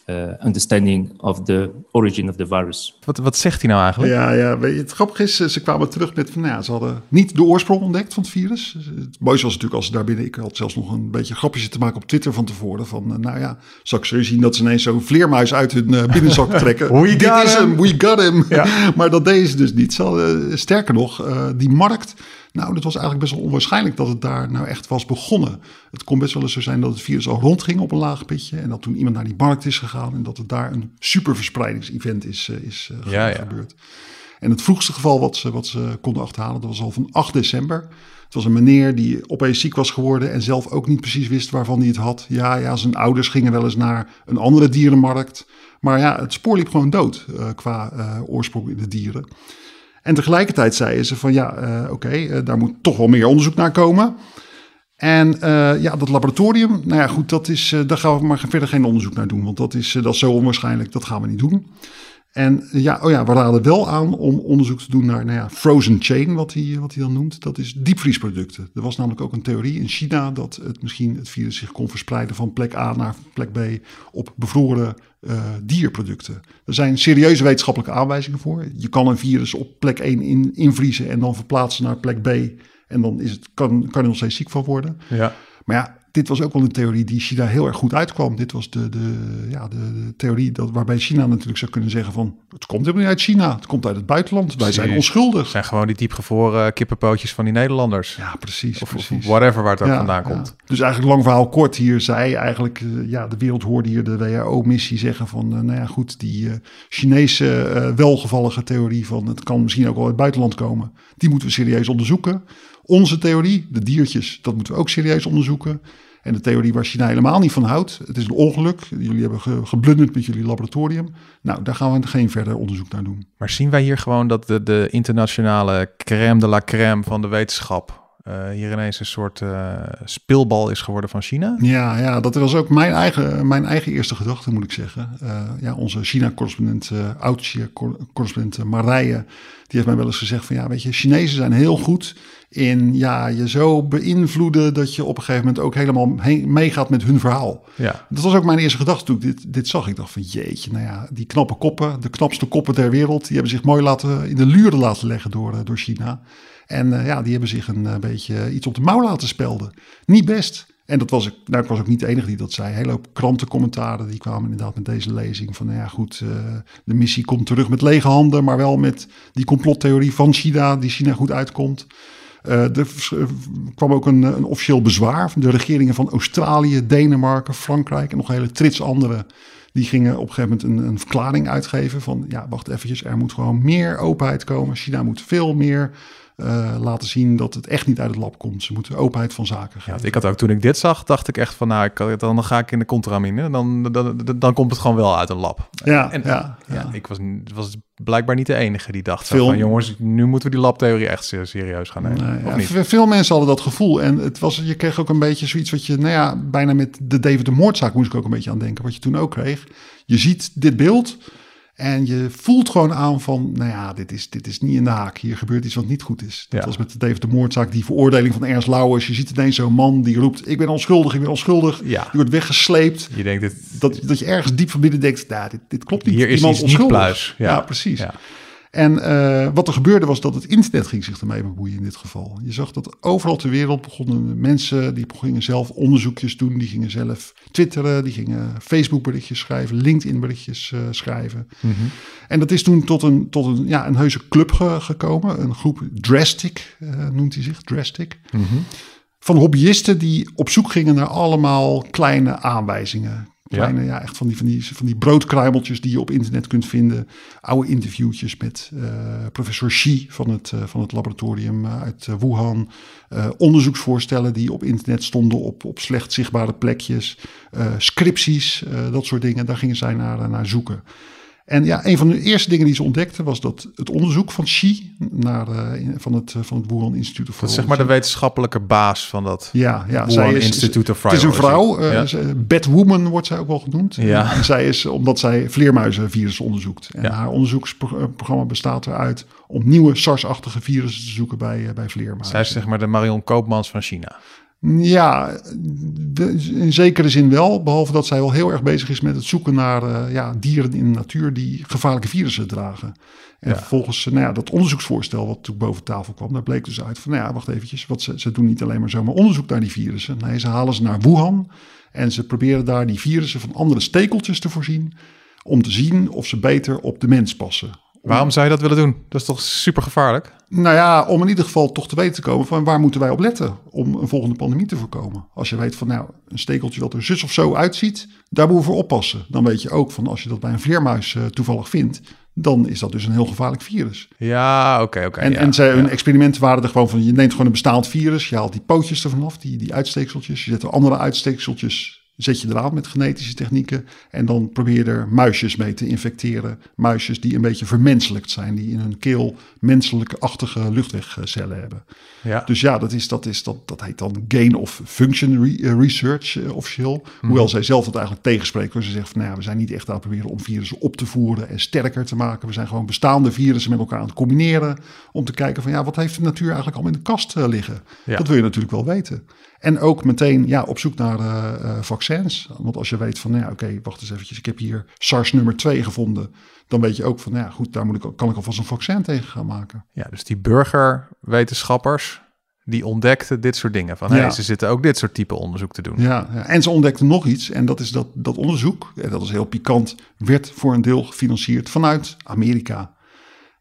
uh, understanding of the origin of the virus. Wat, wat zegt hij nou eigenlijk? Ja, ja weet je, het grappige is, eh, ze kwamen terug met van, nou ja, ze hadden niet de oorsprong ontdekt van het virus. Het mooiste was natuurlijk als ze daar binnen, ik had zelfs nog een beetje grapjes te maken op Twitter van tevoren. Van, eh, nou ja, zal ik zo zien dat ze ineens zo'n vleermuis uit hun uh, binnenzak trekken. we Dit got is him. hem, we got him. Ja. maar dat deden ze dus niet. Ze hadden, sterker nog, uh, die markt, nou, dat was eigenlijk best wel onwaarschijnlijk dat het daar nou echt was begonnen. Het kon best wel eens zo zijn dat het virus al rondging op een laag pitje. En dat toen iemand naar die markt is gegaan en dat het daar een superverspreidings-event is, uh, is uh, Ja, ja. gebeurd. En het vroegste geval wat ze, wat ze konden achterhalen, dat was al van 8 december. Het was een meneer die opeens ziek was geworden en zelf ook niet precies wist waarvan hij het had. Ja, ja, zijn ouders gingen wel eens naar een andere dierenmarkt. Maar ja, het spoor liep gewoon dood uh, qua uh, oorsprong in de dieren. En tegelijkertijd zeiden ze van ja, uh, oké, uh, daar moet toch wel meer onderzoek naar komen. En uh, ja, dat laboratorium, nou ja, goed, dat is, daar gaan we maar verder geen onderzoek naar doen. Want dat is, dat is zo onwaarschijnlijk, dat gaan we niet doen. En ja, oh ja, we raden wel aan om onderzoek te doen naar nou ja, frozen chain, wat hij, wat hij dan noemt. Dat is diepvriesproducten. Er was namelijk ook een theorie in China dat het misschien het virus zich kon verspreiden van plek A naar plek B op bevroren uh, dierproducten. Er zijn serieuze wetenschappelijke aanwijzingen voor. Je kan een virus op plek 1 in, invriezen en dan verplaatsen naar plek B. En dan is het, kan, kan er nog steeds ziek van worden. Ja. Maar ja, dit was ook wel een theorie die China heel erg goed uitkwam. Dit was de, de, ja, de, de theorie dat, waarbij China natuurlijk zou kunnen zeggen van... het komt helemaal niet uit China, het komt uit het buitenland. Wij zijn onschuldig. Het zijn gewoon die diepgevroren kippenpootjes van die Nederlanders. Ja, precies. Of, precies. of whatever waar het ook ja, vandaan ja. komt. Dus eigenlijk lang verhaal kort hier zei eigenlijk... Uh, ja, de wereld hoorde hier de WHO-missie zeggen van... Uh, nou ja, goed, die uh, Chinese welgevallige theorie van... het kan misschien ook wel uit het buitenland komen. Die moeten we serieus onderzoeken. Onze theorie, de diertjes, dat moeten we ook serieus onderzoeken. En de theorie waar China helemaal niet van houdt. Het is een ongeluk. Jullie hebben ge geblunderd met jullie laboratorium. Nou, daar gaan we geen verder onderzoek naar doen. Maar zien wij hier gewoon dat de, de internationale crème de la crème van de wetenschap... Uh, hier ineens een soort uh, speelbal is geworden van China? Ja, ja, dat was ook mijn eigen, mijn eigen eerste gedachte, moet ik zeggen. Uh, ja, onze China-correspondent, oud-China-correspondent Marije, die heeft mij wel eens gezegd van... ja, weet je, Chinezen zijn heel goed in ja, je zo beïnvloeden... dat je op een gegeven moment ook helemaal meegaat met hun verhaal. Ja. Dat was ook mijn eerste gedachte toen ik dit, dit zag. Ik dacht van jeetje, nou ja, die knappe koppen, de knapste koppen ter wereld... die hebben zich mooi laten, in de luren laten leggen door, door China... En uh, ja, die hebben zich een uh, beetje iets op de mouw laten spelden. Niet best. En dat was ik, nou, ik was ook niet de enige die dat zei. Een hele hoop krantencommentaren die kwamen inderdaad met deze lezing. Van nou ja, goed, uh, de missie komt terug met lege handen, maar wel met die complottheorie van China, die China goed uitkomt. er kwam ook een, een, officieel bezwaar van de regeringen van Australië, Denemarken, Frankrijk en nog een hele trits andere. Die gingen op een gegeven moment een, een verklaring uitgeven van ja, wacht eventjes, er moet gewoon meer openheid komen. China moet veel meer uh, laten zien dat het echt niet uit het lab komt. Ze moeten openheid van zaken geven. Ja, ik had ook toen ik dit zag, dacht ik echt van nou, ik, dan ga ik in de contramine. Dan, dan, dan, dan komt het gewoon wel uit een lab. Ja, en, ja, ja, ja. ik was, was blijkbaar niet de enige die dacht Veel, van jongens, nu moeten we die labtheorie echt serieus gaan nemen. Nee, of ja, niet? Veel mensen hadden dat gevoel. En het was, je kreeg ook een beetje zoiets wat je, nou ja, bijna met de David de Moordzaak moest ik ook een beetje aan denken. Wat je toen ook kreeg. Je ziet dit beeld. En je voelt gewoon aan van, nou ja, dit is, dit is niet in de haak. Hier gebeurt iets wat niet goed is. Dat Ja. was met de David de Moordzaak, die veroordeling van Ernst Lauwers. Je ziet ineens zo'n man die roept, ik ben onschuldig, ik ben onschuldig. Ja. Die wordt weggesleept. Je denkt, dit, Dat, dat je ergens diep van binnen denkt, nou, dit, dit klopt niet. Hier is Die man iets niet onschuldig. pluis. Ja, Ja. precies. En eh, wat er gebeurde was dat het internet ging zich ermee bemoeien in dit geval. Je zag dat overal ter wereld begonnen mensen, die gingen zelf onderzoekjes doen. Die gingen zelf twitteren, die gingen Facebook berichtjes schrijven, LinkedIn berichtjes eh, schrijven. Mhm. En dat is toen tot een, tot een, ja, een heuse club ge- gekomen. Een groep Drastic eh, noemt hij zich, Drastic. Mhm. van hobbyisten die op zoek gingen naar allemaal kleine aanwijzingen. Kleine, ja. echt van die, van, die, van die broodkruimeltjes die je op internet kunt vinden. Oude interviewtjes met uh, professor Xi van het, uh, van het laboratorium uit Wuhan. Uh, onderzoeksvoorstellen die op internet stonden op, op slecht zichtbare plekjes. scripties, dat soort dingen. Daar gingen zij naar, naar zoeken. En ja, een van de eerste dingen die ze ontdekten was dat het onderzoek van Xi naar, uh, van, het, uh, van het Wuhan Institute of Dat is zeg maar de wetenschappelijke baas van dat ja, ja, Wuhan zij is, Institute of Het is een vrouw, uh, ja. Batwoman wordt zij ook wel genoemd. Ja. En zij is omdat zij vleermuizenvirussen onderzoekt. En ja. haar onderzoeksprogramma bestaat eruit om nieuwe SARS-achtige virussen te zoeken bij, bij vleermuizen. Zij is zeg maar de Marion Koopmans van China. Ja, in zekere zin wel. Behalve dat zij wel heel erg bezig is met het zoeken naar uh, ja, dieren in de natuur die gevaarlijke virussen dragen. En ja. volgens nou ja, dat onderzoeksvoorstel wat toen boven tafel kwam, daar bleek dus uit van, nou ja, wacht eventjes, wat ze, ze doen niet alleen maar zomaar onderzoek naar die virussen. Nee, ze halen ze naar Wuhan en ze proberen daar die virussen van andere stekeltjes te voorzien om te zien of ze beter op de mens passen. Waarom zou je dat willen doen? Dat is toch super gevaarlijk? Nou ja, om in ieder geval toch te weten te komen van waar moeten wij op letten om een volgende pandemie te voorkomen. Als je weet van nou, een stekeltje dat er zus of zo uitziet, daar moeten we voor oppassen. Dan weet je ook van als je dat bij een vleermuis uh, toevallig vindt, dan is dat dus een heel gevaarlijk virus. Ja, oké, okay, oké. Okay, en, ja, en zij, ja. hun experimenten waren er gewoon van, je neemt gewoon een bestaand virus, je haalt die pootjes ervan af, die, die uitsteekseltjes, je zet er andere uitsteekseltjes zet je eraan met genetische technieken. En dan probeer je er muisjes mee te infecteren. Muisjes die een beetje vermenselijkt zijn. Die in hun keel menselijke-achtige luchtwegcellen hebben. Ja. Dus ja, dat, is, dat, is, dat, dat heet dan gain of function re research uh, officieel. Mm. Hoewel zij zelf dat eigenlijk tegenspreekt. Ze zegt van nou ja, we zijn niet echt aan het proberen om virussen op te voeren en sterker te maken. We zijn gewoon bestaande virussen met elkaar aan het combineren. Om te kijken van ja, wat heeft de natuur eigenlijk al in de kast uh, liggen? Ja. Dat wil je natuurlijk wel weten. En ook meteen ja, op zoek naar uh, uh, vaccins. Want als je weet van, nou ja, oké, okay, wacht eens eventjes. Ik heb hier SARS nummer 2 gevonden. Dan weet je ook van, nou ja, goed, daar moet ik, kan ik alvast een vaccin tegen gaan maken. Ja, dus die burgerwetenschappers, die ontdekten dit soort dingen. Van, ja. hey, ze zitten ook dit soort type onderzoek te doen. Ja, ja, en ze ontdekten nog iets. En dat is dat, dat onderzoek, en dat is heel pikant, werd voor een deel gefinancierd vanuit Amerika.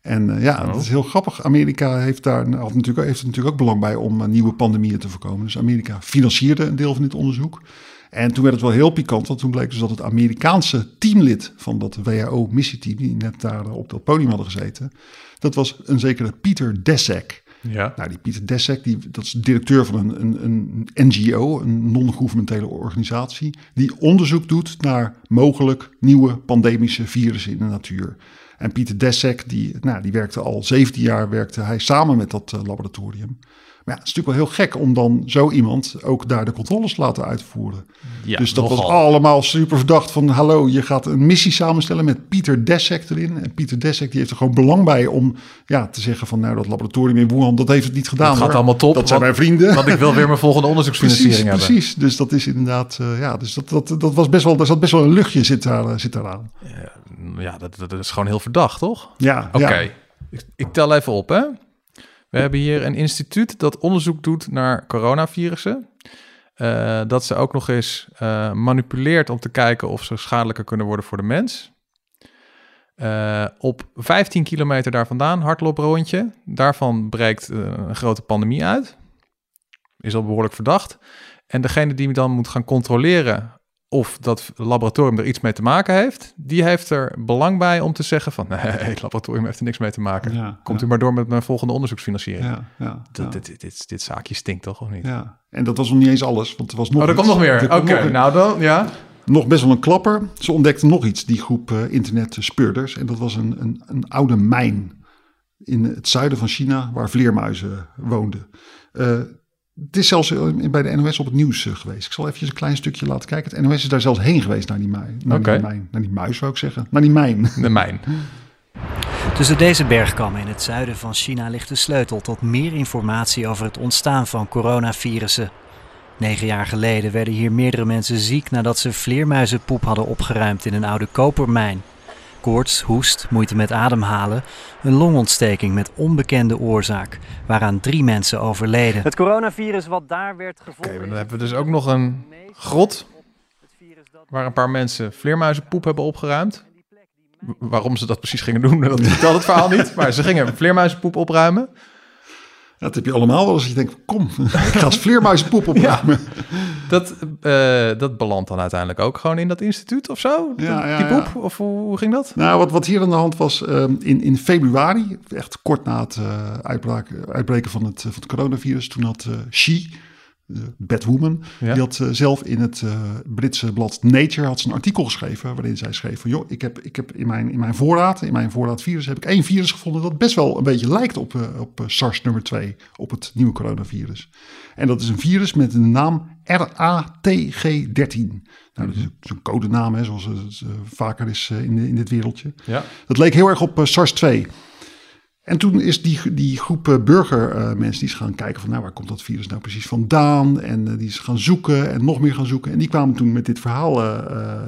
En uh, ja, oh. dat is heel grappig. Amerika heeft daar had natuurlijk, heeft er natuurlijk ook belang bij om uh, nieuwe pandemieën te voorkomen. Dus Amerika financierde een deel van dit onderzoek. En toen werd het wel heel pikant, want toen bleek dus dat het Amerikaanse teamlid van dat WHO-missieteam, die net daar op dat podium hadden gezeten, dat was een zekere Pieter Deszak. Ja. Nou, die Pieter Deszak, die, dat is directeur van een, een, een NGO, een non-governementele organisatie, die onderzoek doet naar mogelijk nieuwe pandemische virussen in de natuur. En Pieter Deszak, die, nou, die werkte al 17 jaar werkte hij samen met dat uh, laboratorium. Maar ja, het is natuurlijk wel heel gek om dan zo iemand ook daar de controles te laten uitvoeren. Ja, dus dat nogal. was allemaal super verdacht van... hallo, je gaat een missie samenstellen met Pieter Deszak erin. En Pieter Deszak die heeft er gewoon belang bij om ja, te zeggen van... nou, dat laboratorium in Wuhan, dat heeft het niet gedaan. Dat gaat hoor. allemaal top. Dat zijn want, mijn vrienden. Want ik wil weer mijn volgende onderzoeksfinanciering precies, hebben. Precies, dus dat is inderdaad... Uh, ja, dus dat, dat, dat was best wel, daar zat best wel een luchtje zit, daar, uh, zit daaraan. Ja, ja dat, dat, is gewoon heel verdacht, toch? Ja. Oké, ja. ik, ik tel even op, hè. We hebben hier een instituut dat onderzoek doet naar coronavirussen. Uh, dat ze ook nog eens uh, manipuleert om te kijken of ze schadelijker kunnen worden voor de mens. Uh, op 15 kilometer daar vandaan, hardlooprondje. Daarvan breekt een grote pandemie uit. Is al behoorlijk verdacht. En degene die dan moet gaan controleren of dat laboratorium er iets mee te maken heeft, die heeft er belang bij om te zeggen van nee, het laboratorium heeft er niks mee te maken. Ja, Komt ja. u maar door met mijn volgende onderzoeksfinanciering. Ja, ja, dit, dit, dit, dit, dit, zaakje stinkt toch of niet? Ja, en dat was nog niet eens alles, want er was nog Oh, er komt nog meer. Oké, okay, nou dan, ja. Nog best wel een klapper. Ze ontdekten nog iets, die groep uh, internet-speurders. En dat was een, een, een, oude mijn in het zuiden van China, waar vleermuizen woonden. Uh, het is zelfs bij de NOS op het nieuws geweest. Ik zal even een klein stukje laten kijken. Het NOS is daar zelfs heen geweest naar die, mijn, naar okay. die mijn. Naar die muis zou ik zeggen. Naar die mijn. De mijn. Tussen deze bergkammen in het zuiden van China ligt de sleutel tot meer informatie over het ontstaan van coronavirussen. Negen jaar geleden werden hier meerdere mensen ziek nadat ze vleermuizenpoep hadden opgeruimd in een oude kopermijn. Koorts, hoest, moeite met ademhalen, een longontsteking met onbekende oorzaak, waaraan drie mensen overleden. Het coronavirus wat daar werd gevonden. Oké, okay, dan hebben we dus ook nog een grot waar een paar mensen vleermuizenpoep hebben opgeruimd. Waarom ze dat precies gingen doen, dat vertelt het verhaal niet. Maar ze gingen vleermuizenpoep opruimen. Dat heb je allemaal wel als je denkt, kom, ik ga als vleermuizenpoep opruimen. Dat, uh, dat belandt dan uiteindelijk ook gewoon in dat instituut of zo? Ja, ja, die poep? Of hoe, ging dat? Nou, wat, wat hier aan de hand was, um, in, in februari, echt kort na het uh, uitbraak, uitbreken van het, van het coronavirus, toen had uh, Xi, Batwoman, ja. die had uh, zelf in het uh, Britse blad Nature had ze een artikel geschreven waarin zij schreef van joh, ik heb, ik heb in, mijn, in mijn voorraad, in mijn voorraadvirus heb ik één virus gevonden dat best wel een beetje lijkt op, uh, op SARS nummer 2, op het nieuwe coronavirus. En dat is een virus met de naam RATG13. Nou, dat is een codenaam, hè, zoals het vaker is in, in dit wereldje. Ja. Dat leek heel erg op SARS-2. En toen is die, die groep uh, burgermensen uh, die is gaan kijken van nou waar komt dat virus nou precies vandaan? En uh, die is gaan zoeken en nog meer gaan zoeken. En die kwamen toen met dit verhaal uh,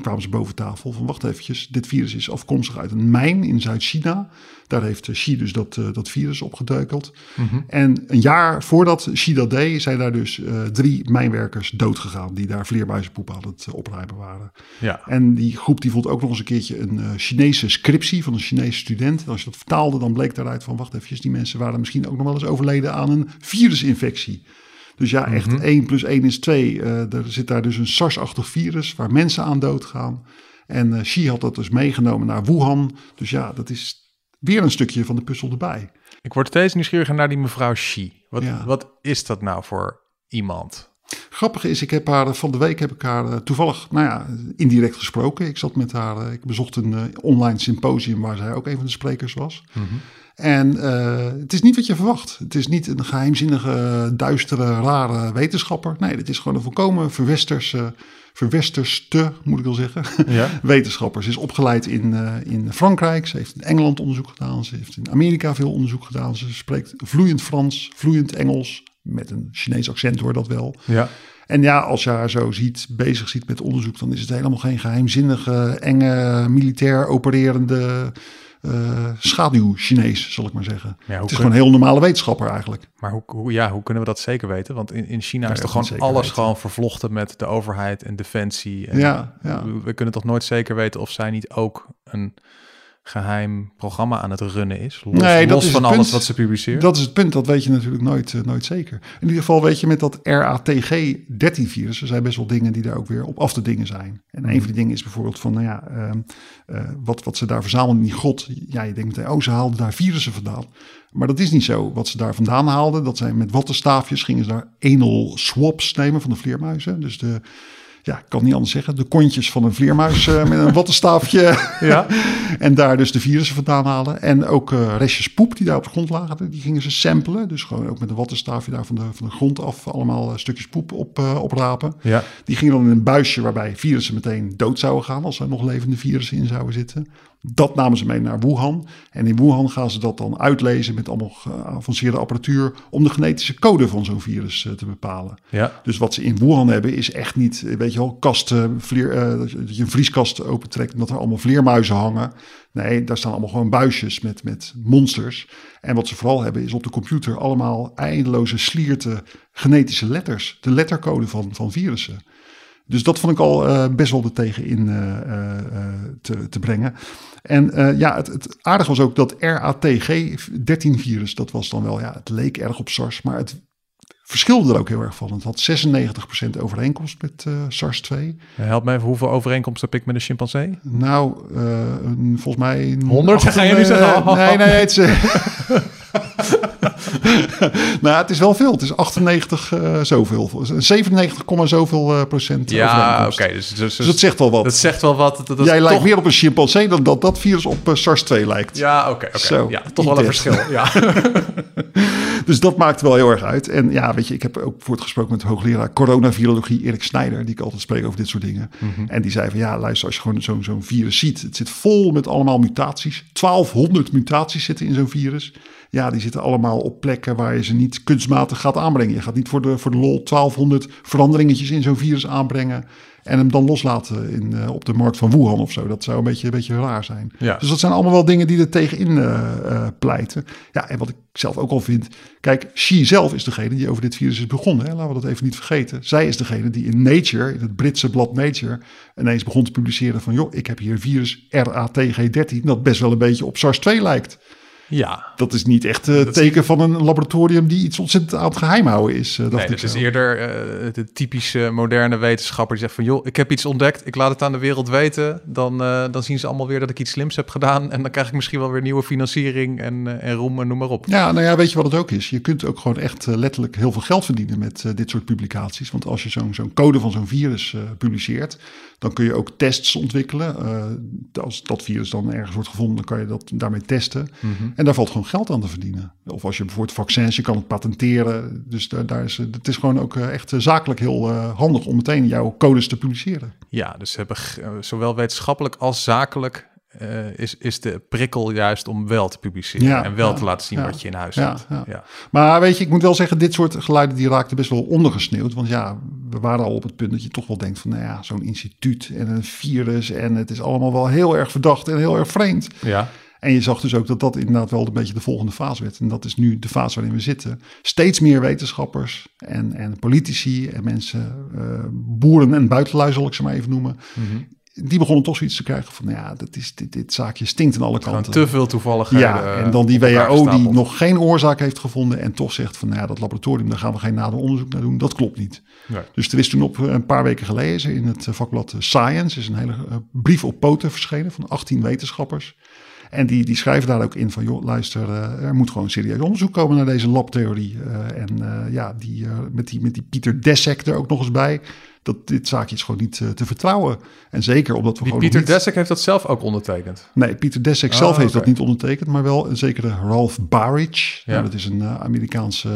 kwamen ze boven tafel van wacht eventjes dit virus is afkomstig uit een mijn in Zuid-China daar heeft Xi dus dat, dat virus opgedeukeld mm -hmm. en een jaar voordat Xi dat deed zijn daar dus drie mijnwerkers doodgegaan die daar vleermuizenpoep aan het opruimen waren ja. en die groep die vond ook nog eens een keertje een Chinese scriptie van een Chinese student en als je dat vertaalde dan bleek daaruit van, wacht even, die mensen waren misschien ook nog wel eens overleden aan een virusinfectie. Dus ja, echt mm -hmm. 1 plus 1 is 2. Uh, er zit daar dus een SARS-achtig virus waar mensen aan doodgaan. En uh, Xi had dat dus meegenomen naar Wuhan. Dus ja, dat is weer een stukje van de puzzel erbij. Ik word steeds nieuwsgieriger naar die mevrouw Xi. Wat, ja. wat is dat nou voor iemand? Grappig is, ik heb haar van de week heb ik haar uh, toevallig, nou ja, indirect gesproken. Ik zat met haar, uh, ik bezocht een uh, online symposium waar zij ook een van de sprekers was. Mm -hmm. En het is niet wat je verwacht. Het is niet een geheimzinnige, duistere, rare wetenschapper. Nee, het is gewoon een volkomen verwesterse, verwesterste, moet ik wel zeggen, ja. wetenschapper. Ze is opgeleid in, in Frankrijk. Ze heeft in Engeland onderzoek gedaan. Ze heeft in Amerika veel onderzoek gedaan. Ze spreekt vloeiend Frans, vloeiend Engels. Met een Chinees accent hoor dat wel. Ja. En ja, als je haar zo ziet, bezig ziet met onderzoek, dan is het helemaal geen geheimzinnige, enge, militair opererende schaduw-Chinees, zal ik maar zeggen. Ja, het is gewoon een heel normale wetenschapper eigenlijk. Maar hoe, hoe, ja, hoe kunnen we dat zeker weten? Want in, in China is toch gewoon alles weten? gewoon vervlochten met de overheid en defensie. En Ja, ja. We, we kunnen toch nooit zeker weten of zij niet ook een geheim programma aan het runnen is? Los, Nee, dat los is van alles punt. wat ze publiceert? Dat is het punt, dat weet je natuurlijk nooit, eh, nooit zeker. In ieder geval weet je met dat RATG-13-virus, er zijn best wel dingen die daar ook weer op af te dingen zijn. En een van die dingen is bijvoorbeeld van, nou ja, ehm, eh, wat, wat ze daar verzamelen in die grot. Ja, je denkt, oh, ze haalden daar virussen vandaan. Maar dat is niet zo. Wat ze daar vandaan haalden, dat zijn met wattenstaafjes, gingen ze daar anal swabs nemen van de vleermuizen. Dus de, ja, ik kan niet anders zeggen, de kontjes van een vleermuis eh, met een wattenstaafje. Ja. en daar dus de virussen vandaan halen. En ook eh, restjes poep die daar op de grond lagen, die gingen ze samplen. Dus gewoon ook met een wattenstaafje daar van de, van de grond af allemaal eh, stukjes poep op, eh, oprapen. Ja. Die gingen dan in een buisje waarbij virussen meteen dood zouden gaan als er nog levende virussen in zouden zitten. Dat namen ze mee naar Wuhan. En in Wuhan gaan ze dat dan uitlezen met allemaal geavanceerde apparatuur om de genetische code van zo'n virus eh, te bepalen. Ja. Dus wat ze in Wuhan hebben is echt niet, eh, weet je wel, kasten, vleer, eh, dat je een vrieskast opentrekt en dat er allemaal vleermuizen hangen. Nee, daar staan allemaal gewoon buisjes met, met monsters. En wat ze vooral hebben is op de computer allemaal eindeloze slierte genetische letters. De lettercode van, van virussen. Dus dat vond ik al eh, best wel er tegen in eh, eh, te, te brengen. En ja, het, het aardige was ook dat RATG-13-virus, dat was dan wel, ja, het leek erg op SARS, maar het verschilde er ook heel erg van. Het had 96% overeenkomst met eh, SARS-2. Help me even, hoeveel overeenkomst heb ik met een chimpansee? Nou, volgens mij... een 100? acht- Ga je nu zeggen? Nee, nee, het is... nou, het is wel veel. Het is 98 eh, zoveel. 97, komma zoveel eh, procent Ja, oké. dus, dus, Dus dat zegt wel wat. Dat zegt wel wat. Dat, Jij lijkt toch- meer op een chimpansee dan dat dat virus op eh, SARS-2 lijkt. Ja, oké. Ja, toch wel een verschil. Ja. dus dat maakt wel heel erg uit. En ja, weet je, ik heb ook voortgesproken met hoogleraar coronavirologie Erik Snijder, die ik altijd spreek over dit soort dingen. Mhm. En die zei van ja, luister, als je gewoon zo'n zo'n virus ziet, het zit vol met allemaal mutaties. 1200 mutaties zitten in zo'n virus. Ja, die zitten allemaal op plekken waar je ze niet kunstmatig gaat aanbrengen. Je gaat niet voor de, voor de lol 1200 veranderingetjes in zo'n virus aanbrengen. En hem dan loslaten in, eh, op de markt van Wuhan of zo. Dat zou een beetje, een beetje raar zijn. Ja. Dus dat zijn allemaal wel dingen die er tegenin eh, pleiten. Ja, en wat ik zelf ook al vind. Kijk, Xi zelf is degene die over dit virus is begonnen. Hè? Laten we dat even niet vergeten. Zij is degene die in Nature, in het Britse blad Nature, ineens begon te publiceren van... joh, ik heb hier een virus RATG13 dat best wel een beetje op SARS-2 lijkt. Ja. Dat is niet echt het teken van een laboratorium die iets ontzettend aan het geheim houden is. Uh, nee, het is eerder uh, de typische moderne wetenschapper die zegt van... joh, ik heb iets ontdekt, ik laat het aan de wereld weten. Dan, uh, dan zien ze allemaal weer dat ik iets slims heb gedaan... en dan krijg ik misschien wel weer nieuwe financiering en, en roem en noem maar op. Ja, nou ja, weet je wat het ook is? Je kunt ook gewoon echt letterlijk heel veel geld verdienen met dit soort publicaties. Want als je zo'n zo'n code van zo'n virus publiceert... dan kun je ook tests ontwikkelen. als dat virus dan ergens wordt gevonden, dan kan je dat daarmee testen... Mm -hmm. En daar valt gewoon geld aan te verdienen. Of als je bijvoorbeeld vaccins, je kan het patenteren. Dus daar, daar is, het is gewoon ook echt zakelijk heel uh, handig om meteen jouw codes te publiceren. Ja, dus hebben zowel wetenschappelijk als zakelijk uh, is, is de prikkel juist om wel te publiceren ja, en wel ja, te laten zien ja, wat je in huis hebt. Ja. Maar weet je, ik moet wel zeggen, dit soort geluiden die raakten best wel ondergesneeuwd. Want ja, we waren al op het punt dat je toch wel denkt van, nou ja, zo'n instituut en een virus en het is allemaal wel heel erg verdacht en heel erg vreemd. Ja. En je zag dus ook dat dat inderdaad wel een beetje de volgende fase werd. En dat is nu de fase waarin we zitten. Steeds meer wetenschappers en, en politici en mensen, uh, boeren en buitenlui zal ik ze maar even noemen. Mhm. Die begonnen toch zoiets te krijgen van, ja, dat is, dit, dit zaakje stinkt aan alle kanten. te veel toevalligheden. Ja, en dan die WHO die nog geen oorzaak heeft gevonden en toch zegt van, nou ja, dat laboratorium, daar gaan we geen nader onderzoek naar doen. Dat klopt niet. Nee. Dus er is toen op een paar weken geleden in het vakblad Science is een hele brief op poten verschenen van 18 wetenschappers. En die, die schrijven daar ook in van, joh, luister, uh, er moet gewoon serieus onderzoek komen naar deze labtheorie. Uh, en uh, ja, die, met, die, met die Pieter Dessek er ook nog eens bij. Dat dit zaakje is gewoon niet te vertrouwen. En zeker omdat we die gewoon. Pieter niet... Dessek heeft dat zelf ook ondertekend? Nee, Pieter Dessek Oh, zelf heeft dat niet ondertekend, maar wel een zekere Ralph Baric. Ja. Nou, dat is een Amerikaanse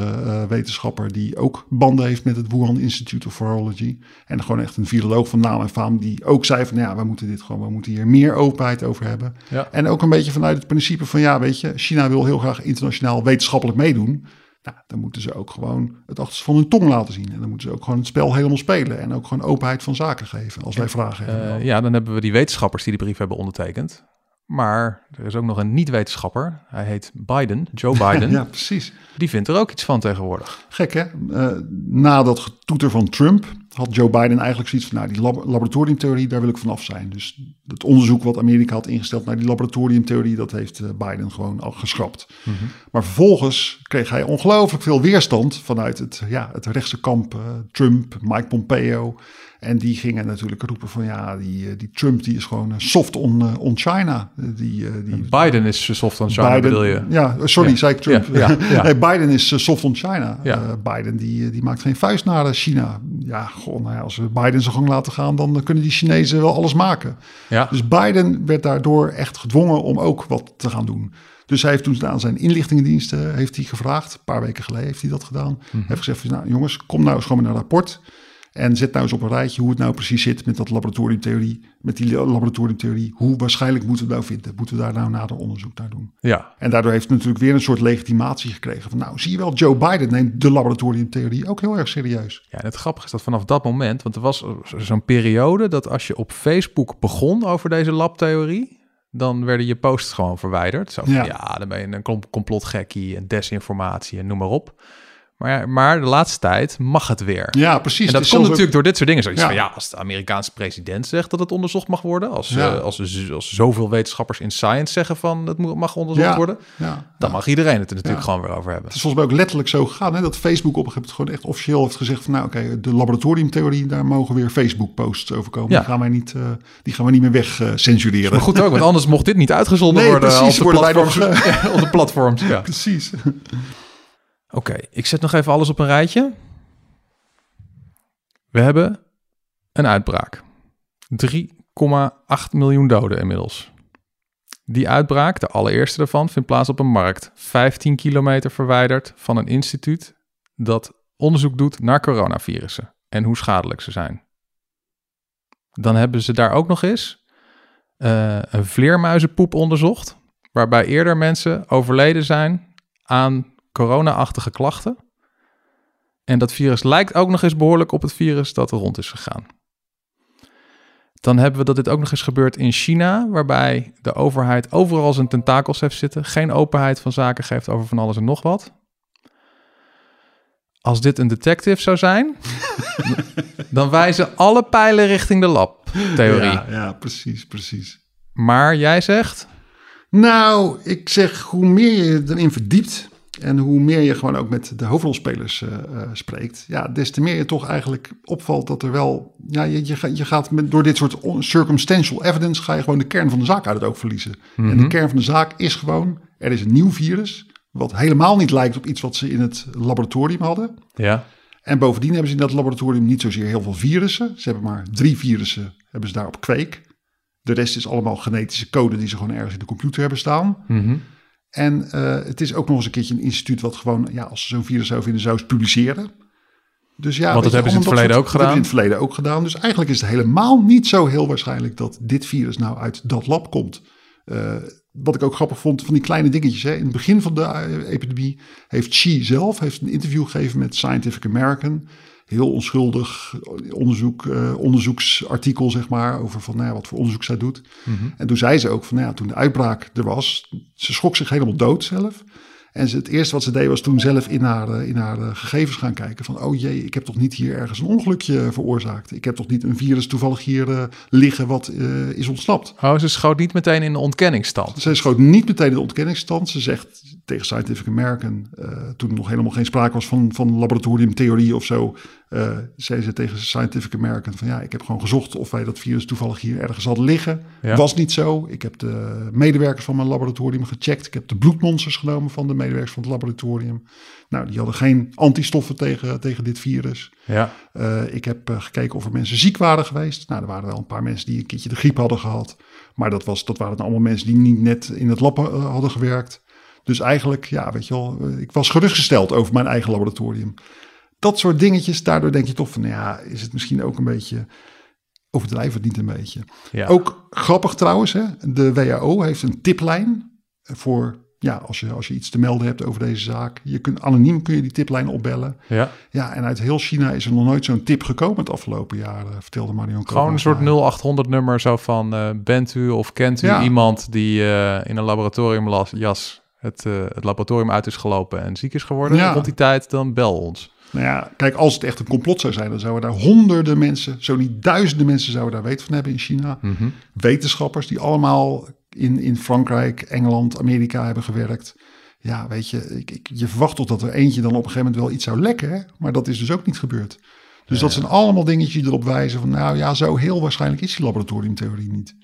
wetenschapper die ook banden heeft met het Wuhan Institute of Virology. En gewoon echt een viroloog van naam en faam die ook zei van ja, we moeten dit gewoon, we moeten hier meer openheid over hebben. Ja. En ook een beetje vanuit het principe van ja, weet je, China wil heel graag internationaal wetenschappelijk meedoen. Nou, dan moeten ze ook gewoon het achterste van hun tong laten zien. En dan moeten ze ook gewoon het spel helemaal spelen. En ook gewoon openheid van zaken geven als wij vragen hebben. Uh, ja, dan hebben we die wetenschappers die de brief hebben ondertekend. Maar er is ook nog een niet-wetenschapper. Hij heet Biden, Joe Biden. ja, precies. Die vindt er ook iets van tegenwoordig. Gek hè? Uh, na dat getoeter van Trump had Joe Biden eigenlijk zoiets van... nou, die lab laboratoriumtheorie, daar wil ik vanaf zijn. Dus het onderzoek wat Amerika had ingesteld naar die laboratoriumtheorie... dat heeft uh, Biden gewoon al geschrapt. Mm -hmm. Maar vervolgens kreeg hij ongelooflijk veel weerstand... vanuit het, ja, het rechtse kamp uh, Trump, Mike Pompeo... En die gingen natuurlijk roepen van ja, die, die Trump die is gewoon soft on, on China. Die, die, Biden is soft on China, Biden, bedoel je? Ja, sorry, ja. zei ik Trump. Ja, ja, nee, Biden is soft on China. Biden die, die maakt geen vuist naar China. Ja, goh, nou ja, als we Biden zijn gang laten gaan, dan kunnen die Chinezen wel alles maken. Ja. Dus Biden werd daardoor echt gedwongen om ook wat te gaan doen. Dus hij heeft toen aan zijn inlichtingendiensten heeft hij gevraagd. Een paar weken geleden heeft hij dat gedaan. Mhm. Hij heeft gezegd nou jongens, kom nou eens gewoon met een rapport. En zet nou eens op een rijtje hoe het nou precies zit met dat laboratoriumtheorie. Met die laboratoriumtheorie. Hoe waarschijnlijk moeten we nou vinden? Moeten we daar nou nader onderzoek naar doen? Ja. En daardoor heeft het natuurlijk weer een soort legitimatie gekregen. Van nou, zie je wel, Joe Biden neemt de laboratoriumtheorie ook heel erg serieus. Ja, en het grappige is dat vanaf dat moment, want er was zo'n periode dat als je op Facebook begon over deze labtheorie, dan werden je posts gewoon verwijderd. Zo van, ja. ja, dan ben je een complotgekkie en desinformatie en noem maar op. Maar, maar de laatste tijd mag het weer. Ja, precies. En dat komt natuurlijk door dit soort dingen. Zoiets Ja. van, ja, als de Amerikaanse president zegt dat het onderzocht mag worden... als, Ja. eh, als, als, zoveel wetenschappers in science zeggen van... het mag onderzocht Ja. worden... Ja. dan mag iedereen het er natuurlijk gewoon weer over hebben. Het is volgens mij ook letterlijk zo gegaan. Hè, dat Facebook op een gegeven moment gewoon echt officieel heeft gezegd van nou oké, de laboratoriumtheorie, daar mogen weer Facebook posts over komen. Die gaan wij niet, eh, die gaan we niet meer weg eh, censureren. Maar goed ook, want anders mocht dit niet uitgezonden Nee, worden... precies, op de worden platforms. nog, op de platforms, ja. Precies. Oké, ik zet nog even alles op een rijtje. We hebben een uitbraak. 3,8 miljoen doden inmiddels. Die uitbraak, de allereerste daarvan, vindt plaats op een markt 15 kilometer verwijderd van een instituut dat onderzoek doet naar coronavirussen en hoe schadelijk ze zijn. Dan hebben ze daar ook nog eens eh, een vleermuizenpoep onderzocht, waarbij eerder mensen overleden zijn aan corona-achtige klachten. En dat virus lijkt ook nog eens behoorlijk op het virus dat er rond is gegaan. Dan hebben we dat dit ook nog eens gebeurt in China, waarbij de overheid overal zijn tentakels heeft zitten, geen openheid van zaken geeft over van alles en nog wat. Als dit een detective zou zijn, dan wijzen alle pijlen richting de lab-theorie. Ja, ja, precies, precies. Maar jij zegt, Nou, ik zeg hoe meer je erin verdiept en hoe meer je gewoon ook met de hoofdrolspelers uh, uh, spreekt, ja, des te meer je toch eigenlijk opvalt dat er wel, ja, je, je, je gaat met, door dit soort circumstantial evidence ga je gewoon de kern van de zaak uit het oog verliezen. Mm -hmm. En de kern van de zaak is gewoon, er is een nieuw virus, wat helemaal niet lijkt op iets wat ze in het laboratorium hadden. Ja. En bovendien hebben ze in dat laboratorium niet zozeer heel veel virussen. Ze hebben maar drie virussen, hebben ze daar op kweek. De rest is allemaal genetische code die ze gewoon ergens in de computer hebben staan. Mm -hmm. En uh, het is ook nog eens een keertje een instituut wat gewoon, ja, als ze zo'n virus zou vinden, zou ze publiceren. Dus ja, Want dat hebben ze in het verleden ook gedaan. in het verleden ook gedaan. Dus eigenlijk is het helemaal niet zo heel waarschijnlijk dat dit virus nou uit dat lab komt. Uh, wat ik ook grappig vond van die kleine dingetjes. Hè. In het begin van de uh, epidemie heeft Xi zelf heeft een interview gegeven met Scientific American. Heel onschuldig onderzoek, uh, onderzoeksartikel, zeg maar, over van, nou ja, wat voor onderzoek zij doet. Mhm. Mm -hmm. En toen zei ze ook van, nou ja, toen de uitbraak er was, ze schrok zich helemaal dood zelf. En ze, het eerste wat ze deed was toen zelf in haar, in haar gegevens gaan kijken. Van, oh jee, ik heb toch niet hier ergens een ongelukje veroorzaakt. Ik heb toch niet een virus toevallig hier uh, liggen wat uh, is ontsnapt. Oh, ze schoot niet meteen in de ontkenningsstand. Ze schoot niet meteen in de ontkenningsstand. Ze zegt tegen Scientific American, uh, toen er nog helemaal geen sprake was van, van laboratoriumtheorie of zo. zei ze tegen Scientific American van ja, ik heb gewoon gezocht of wij dat virus toevallig hier ergens hadden liggen. Ja. Was niet zo. Ik heb de medewerkers van mijn laboratorium gecheckt. Ik heb de bloedmonsters genomen van de medewerkers van het laboratorium. Nou, die hadden geen antistoffen tegen, tegen dit virus. Ja. Uh, ik heb uh, gekeken of er mensen ziek waren geweest. Nou, er waren wel een paar mensen die een keertje de griep hadden gehad. Maar dat, was, dat waren dan allemaal mensen die niet net in het lab uh, hadden gewerkt. Dus eigenlijk, ja, weet je wel, ik was gerustgesteld over mijn eigen laboratorium. Dat soort dingetjes, daardoor denk je toch van, nou ja, is het misschien ook een beetje overdrijven het niet een beetje. Ja. Ook grappig trouwens, hè, de WHO heeft een tiplijn voor ja, als je, als je iets te melden hebt over deze zaak. Je kunt, anoniem kun je die tiplijn opbellen. Ja. ja, en uit heel China is er nog nooit zo'n tip gekomen het afgelopen jaar, vertelde Marion Gewoon een soort 0800 nummer zo van, uh, bent u of kent u Ja. iemand die uh, in een laboratoriumjas het, uh, het laboratorium uit is gelopen en ziek is geworden Ja. rond die tijd, dan bel ons. Nou ja, kijk, als het echt een complot zou zijn, dan zouden daar honderden mensen, zo niet duizenden mensen zouden daar weet van hebben in China. Mhm. Wetenschappers die allemaal in, in Frankrijk, Engeland, Amerika hebben gewerkt. Ja, weet je, ik, ik, je verwacht toch dat er eentje dan op een gegeven moment wel iets zou lekken, hè? maar dat is dus ook niet gebeurd. Dus dat zijn allemaal dingetjes die erop wijzen van, nou ja, zo heel waarschijnlijk is die laboratoriumtheorie niet.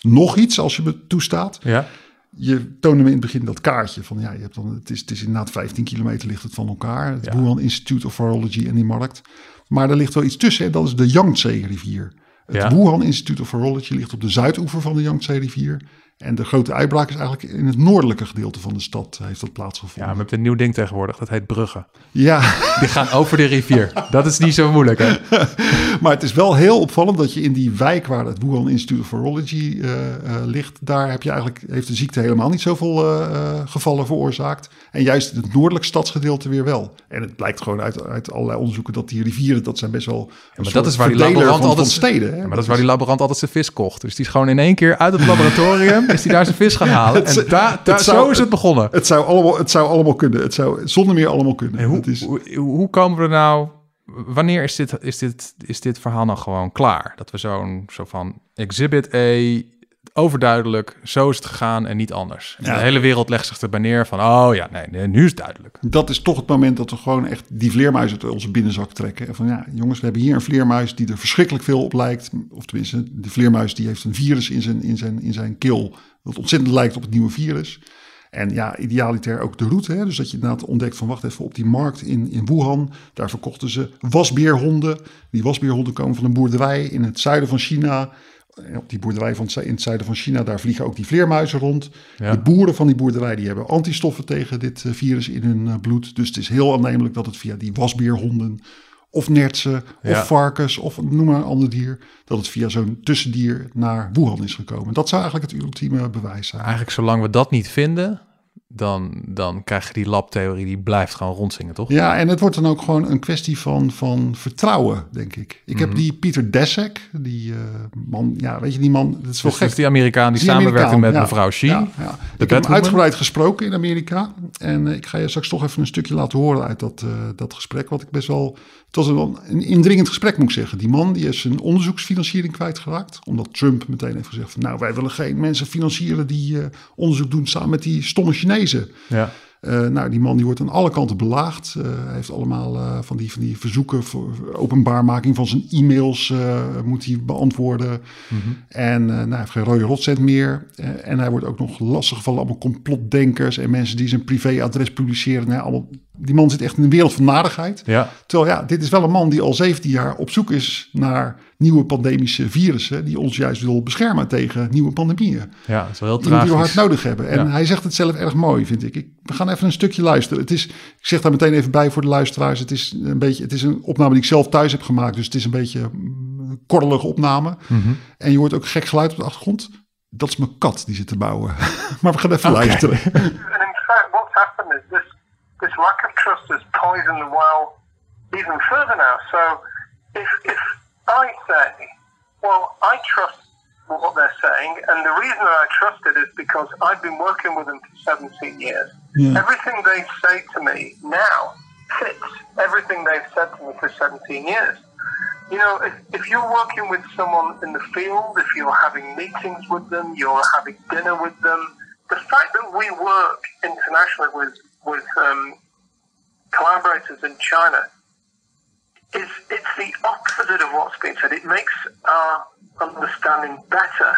Nog iets, als je me toestaat. Ja. Je toonde me in het begin dat kaartje van, ja, je hebt dan, het, is, het is inderdaad 15 kilometer ligt het van elkaar. Het Ja. Wuhan Institute of Virology en die markt. Maar er ligt wel iets tussen, dat is de Yangtze-rivier. Het Ja. Wuhan Institute of Virology ligt op de zuidoever van de Yangtze-rivier. En de grote uitbraak is eigenlijk in het noordelijke gedeelte van de stad heeft dat plaatsgevonden. Ja, we hebben een nieuw ding tegenwoordig, dat heet bruggen. Ja. Die gaan over de rivier. Dat is niet zo moeilijk, hè? maar het is wel heel opvallend dat je in die wijk waar het Wuhan Institute of Virology eh, eh, ligt, daar heb je eigenlijk, heeft de ziekte helemaal niet zoveel eh, eh, gevallen veroorzaakt. En juist in het noordelijk stadsgedeelte weer wel. En het blijkt gewoon uit, uit allerlei onderzoeken dat die rivieren, dat zijn best wel. Ja, maar dat is waar die laborant altijd van steden. Hè? Ja, maar dat is waar die laborant altijd zijn vis kocht. Dus die is gewoon in één keer uit het laboratorium is die daar zijn vis gaan halen. En daar, daar, zou- zo is het begonnen. Het zou allemaal, het zou allemaal kunnen. Het zou zonder meer allemaal kunnen. En hoe, Het is, hoe, hoe komen we er nou... Wanneer is dit, is, dit, is dit verhaal nou gewoon klaar? Dat we zo'n zo van exhibit A, overduidelijk, zo is het gegaan en niet anders. En Ja. de hele wereld legt zich erbij neer van, oh ja, nee, nee, nu is het duidelijk. dat is toch het moment dat we gewoon echt die vleermuis uit onze binnenzak trekken. En van ja, jongens, we hebben hier een vleermuis die er verschrikkelijk veel op lijkt. Of tenminste, de vleermuis die heeft een virus in zijn, in zijn, in zijn keel. Dat ontzettend lijkt op het nieuwe virus. En ja, idealiter ook de route. Hè? Dus dat je inderdaad ontdekt van wacht even op die markt in, in Wuhan. Daar verkochten ze wasbeerhonden. Die wasbeerhonden komen van een boerderij in het zuiden van China. Op die boerderij van, in het zuiden van China, daar vliegen ook die vleermuizen rond. Ja. De boeren van die boerderij die hebben antistoffen tegen dit eh, virus in hun eh, bloed. Dus het is heel aannemelijk dat het via die wasbeerhonden of nertsen of Ja. varkens of noem maar een ander dier, dat het via zo'n tussendier naar Wuhan is gekomen. Dat zou eigenlijk het ultieme bewijs zijn. Eigenlijk zolang we dat niet vinden, dan, dan krijg je die labtheorie, die blijft gewoon rondzingen, toch? Ja, en het wordt dan ook gewoon een kwestie van, van vertrouwen, denk ik. Ik heb Mhm. die Pieter Deszek, die eh, man, ja, weet je, die man, dat is wel Dus gek. is die Amerikaan die Die samenwerkte Amerikaan, met ja, mevrouw Xi, Ja, ja. Ik heb hem uitgebreid gesproken in Amerika. En eh, ik ga je straks toch even een stukje laten horen uit dat, eh, dat gesprek. Wat ik best wel. Het was een, een indringend gesprek, moet ik zeggen. Die man die is zijn onderzoeksfinanciering kwijtgeraakt. Omdat Trump meteen heeft gezegd: van, Nou, wij willen geen mensen financieren die eh, onderzoek doen samen met die stomme Chinezen. Ja. Eh, nou, die man die wordt aan alle kanten belaagd. Eh, hij heeft allemaal van, die, van die verzoeken voor openbaarmaking van zijn e-mails moet hij beantwoorden. Mhm. En nou, hij heeft geen rode rotcent meer. En hij wordt ook nog lastiggevallen allemaal complotdenkers en mensen die zijn privéadres publiceren. Nou, allemaal, die man zit echt in een wereld van narigheid. Ja. Terwijl ja, dit is wel een man die al 17 jaar op zoek is naar nieuwe pandemische virussen. Die ons juist wil beschermen tegen nieuwe pandemieën. Ja, het is wel heel Iemand die we tragisch. hard nodig hebben. En Ja. hij zegt het zelf erg mooi, vind ik. ik. We gaan even een stukje luisteren. Het is, ik zeg daar meteen even bij voor de luisteraars. Het is een beetje, het is een opname die ik zelf thuis heb gemaakt. Dus het is een beetje een korrelige opname. Mhm. En je hoort ook gek geluid op de achtergrond. Dat is mijn kat die zit te bouwen. maar we gaan even luisteren. And in fact, what's happened is this this lack of trust has poisoned the well even further now. So if if I say, well, I trust what they're saying, and the reason that I trust it is because I've been working with them for 17 years. Yeah. Everything they say to me now fits everything they've said to me for 17 years. You know, if, if you're working with someone in the field, if you're having meetings with them, you're having dinner with them, the fact that we work internationally with with um, collaborators in China is it's the opposite of what's being said. It makes our understanding better.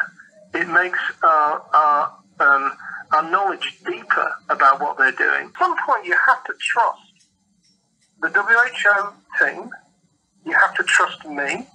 It makes our our, um, our knowledge deeper about what they're doing. At some point, you have to trust the WHO team. You have to trust me.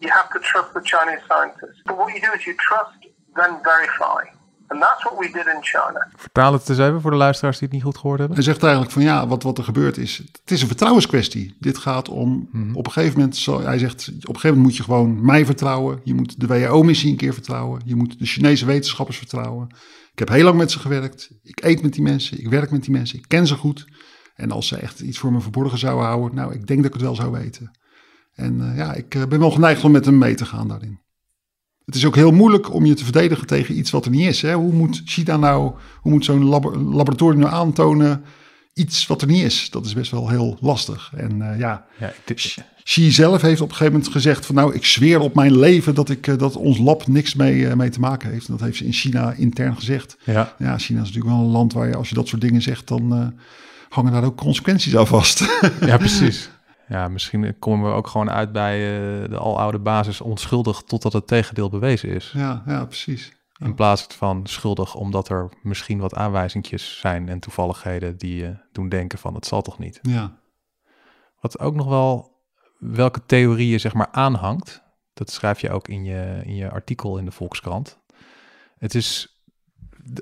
You have to trust the Chinese scientists. But what you do is you trust, then verify. And that's what we did in China. Vertaal het eens even voor de luisteraars die het niet goed gehoord hebben. Hij zegt eigenlijk van ja, wat, wat er gebeurt is, het is een vertrouwenskwestie. Dit gaat om, Mhm. op een gegeven moment, zal, hij zegt, op een gegeven moment moet je gewoon mij vertrouwen. Je moet de WHO-missie een keer vertrouwen. Je moet de Chinese wetenschappers vertrouwen. Ik heb heel lang met ze gewerkt. Ik eet met die mensen, ik werk met die mensen, ik ken ze goed. En als ze echt iets voor me verborgen zouden houden, nou, ik denk dat ik het wel zou weten. En eh, ja, ik eh, ben wel geneigd om met hem mee te gaan daarin. Het is ook heel moeilijk om je te verdedigen tegen iets wat er niet is. Hè? Hoe moet China nou, hoe moet zo'n labo- laboratorium nou aantonen iets wat er niet is? Dat is best wel heel lastig. En eh, ja, Ja, dit, Xi zelf heeft op een gegeven moment gezegd van nou, ik zweer op mijn leven dat, ik, eh, dat ons lab niks mee, eh, mee te maken heeft. En dat heeft ze in China intern gezegd. Ja. ja, China is natuurlijk wel een land waar je als je dat soort dingen zegt, dan hangen daar ook consequenties aan vast. Ja, precies. Ja, misschien komen we ook gewoon uit bij eh, de aloude basis onschuldig totdat het tegendeel bewezen is. Ja, ja precies. In plaats van schuldig omdat er misschien wat aanwijzingjes zijn en toevalligheden die je doen denken van het zal toch niet. Ja. Wat ook nog wel, welke theorieën zeg maar aanhangt, dat schrijf je ook in je, in je artikel in de Volkskrant. Het is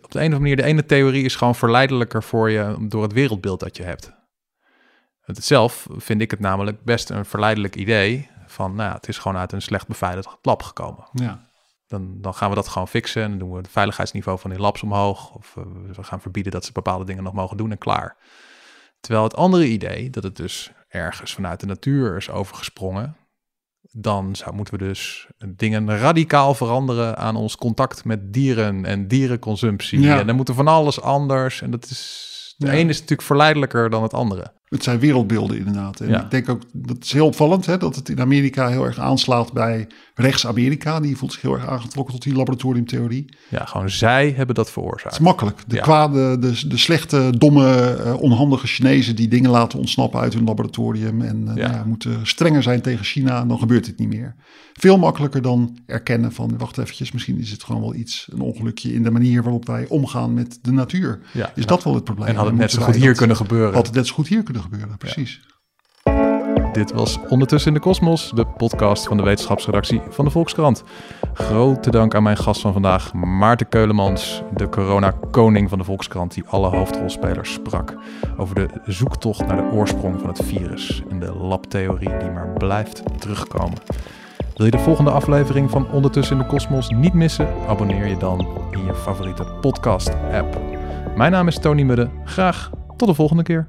op de een of andere manier, de ene theorie is gewoon verleidelijker voor je door het wereldbeeld dat je hebt. Het zelf vind ik het namelijk best een verleidelijk idee van, nou, het is gewoon uit een slecht beveiligd lab gekomen. Ja. Dan, dan gaan we dat gewoon fixen en dan doen we het veiligheidsniveau van die labs omhoog. Of eh, we gaan verbieden dat ze bepaalde dingen nog mogen doen en klaar. Terwijl het andere idee, dat het dus ergens vanuit de natuur is overgesprongen, dan zou, moeten we dus dingen radicaal veranderen aan ons contact met dieren en dierenconsumptie. Ja. En dan moet er van alles anders. En dat is, de Ja. ene is natuurlijk verleidelijker dan het andere. Het zijn wereldbeelden inderdaad. En Ja. ik denk ook, dat is heel opvallend, hè, dat het in Amerika heel erg aanslaat bij rechts-Amerika. Die voelt zich heel erg aangetrokken tot die laboratoriumtheorie. Ja, gewoon zij hebben dat Het veroorzaakt. is makkelijk. De Ja. kwade, de, de slechte, domme, eh, onhandige Chinezen die dingen laten ontsnappen uit hun laboratorium. En eh, Ja. nou ja, moeten strenger zijn tegen China, en dan gebeurt dit niet meer. Veel makkelijker dan erkennen van, wacht eventjes, misschien is het gewoon wel iets, een ongelukje in de manier waarop wij omgaan met de natuur. Is dat wel het probleem? En had het net zo goed hier kunnen gebeuren. Had het net zo goed hier kunnen gebeuren, precies. Dit was Ondertussen in de Kosmos, de podcast van de wetenschapsredactie van de Volkskrant. Grote dank aan mijn gast van vandaag, Maarten Keulemans, de corona-koning van de Volkskrant, die alle hoofdrolspelers sprak over de zoektocht naar de oorsprong van het virus en de labtheorie die maar blijft terugkomen. Wil je de volgende aflevering van Ondertussen in de Kosmos niet missen? Abonneer je dan in je favoriete podcast-app. Mijn naam is Tony Mudde. Graag tot de volgende keer.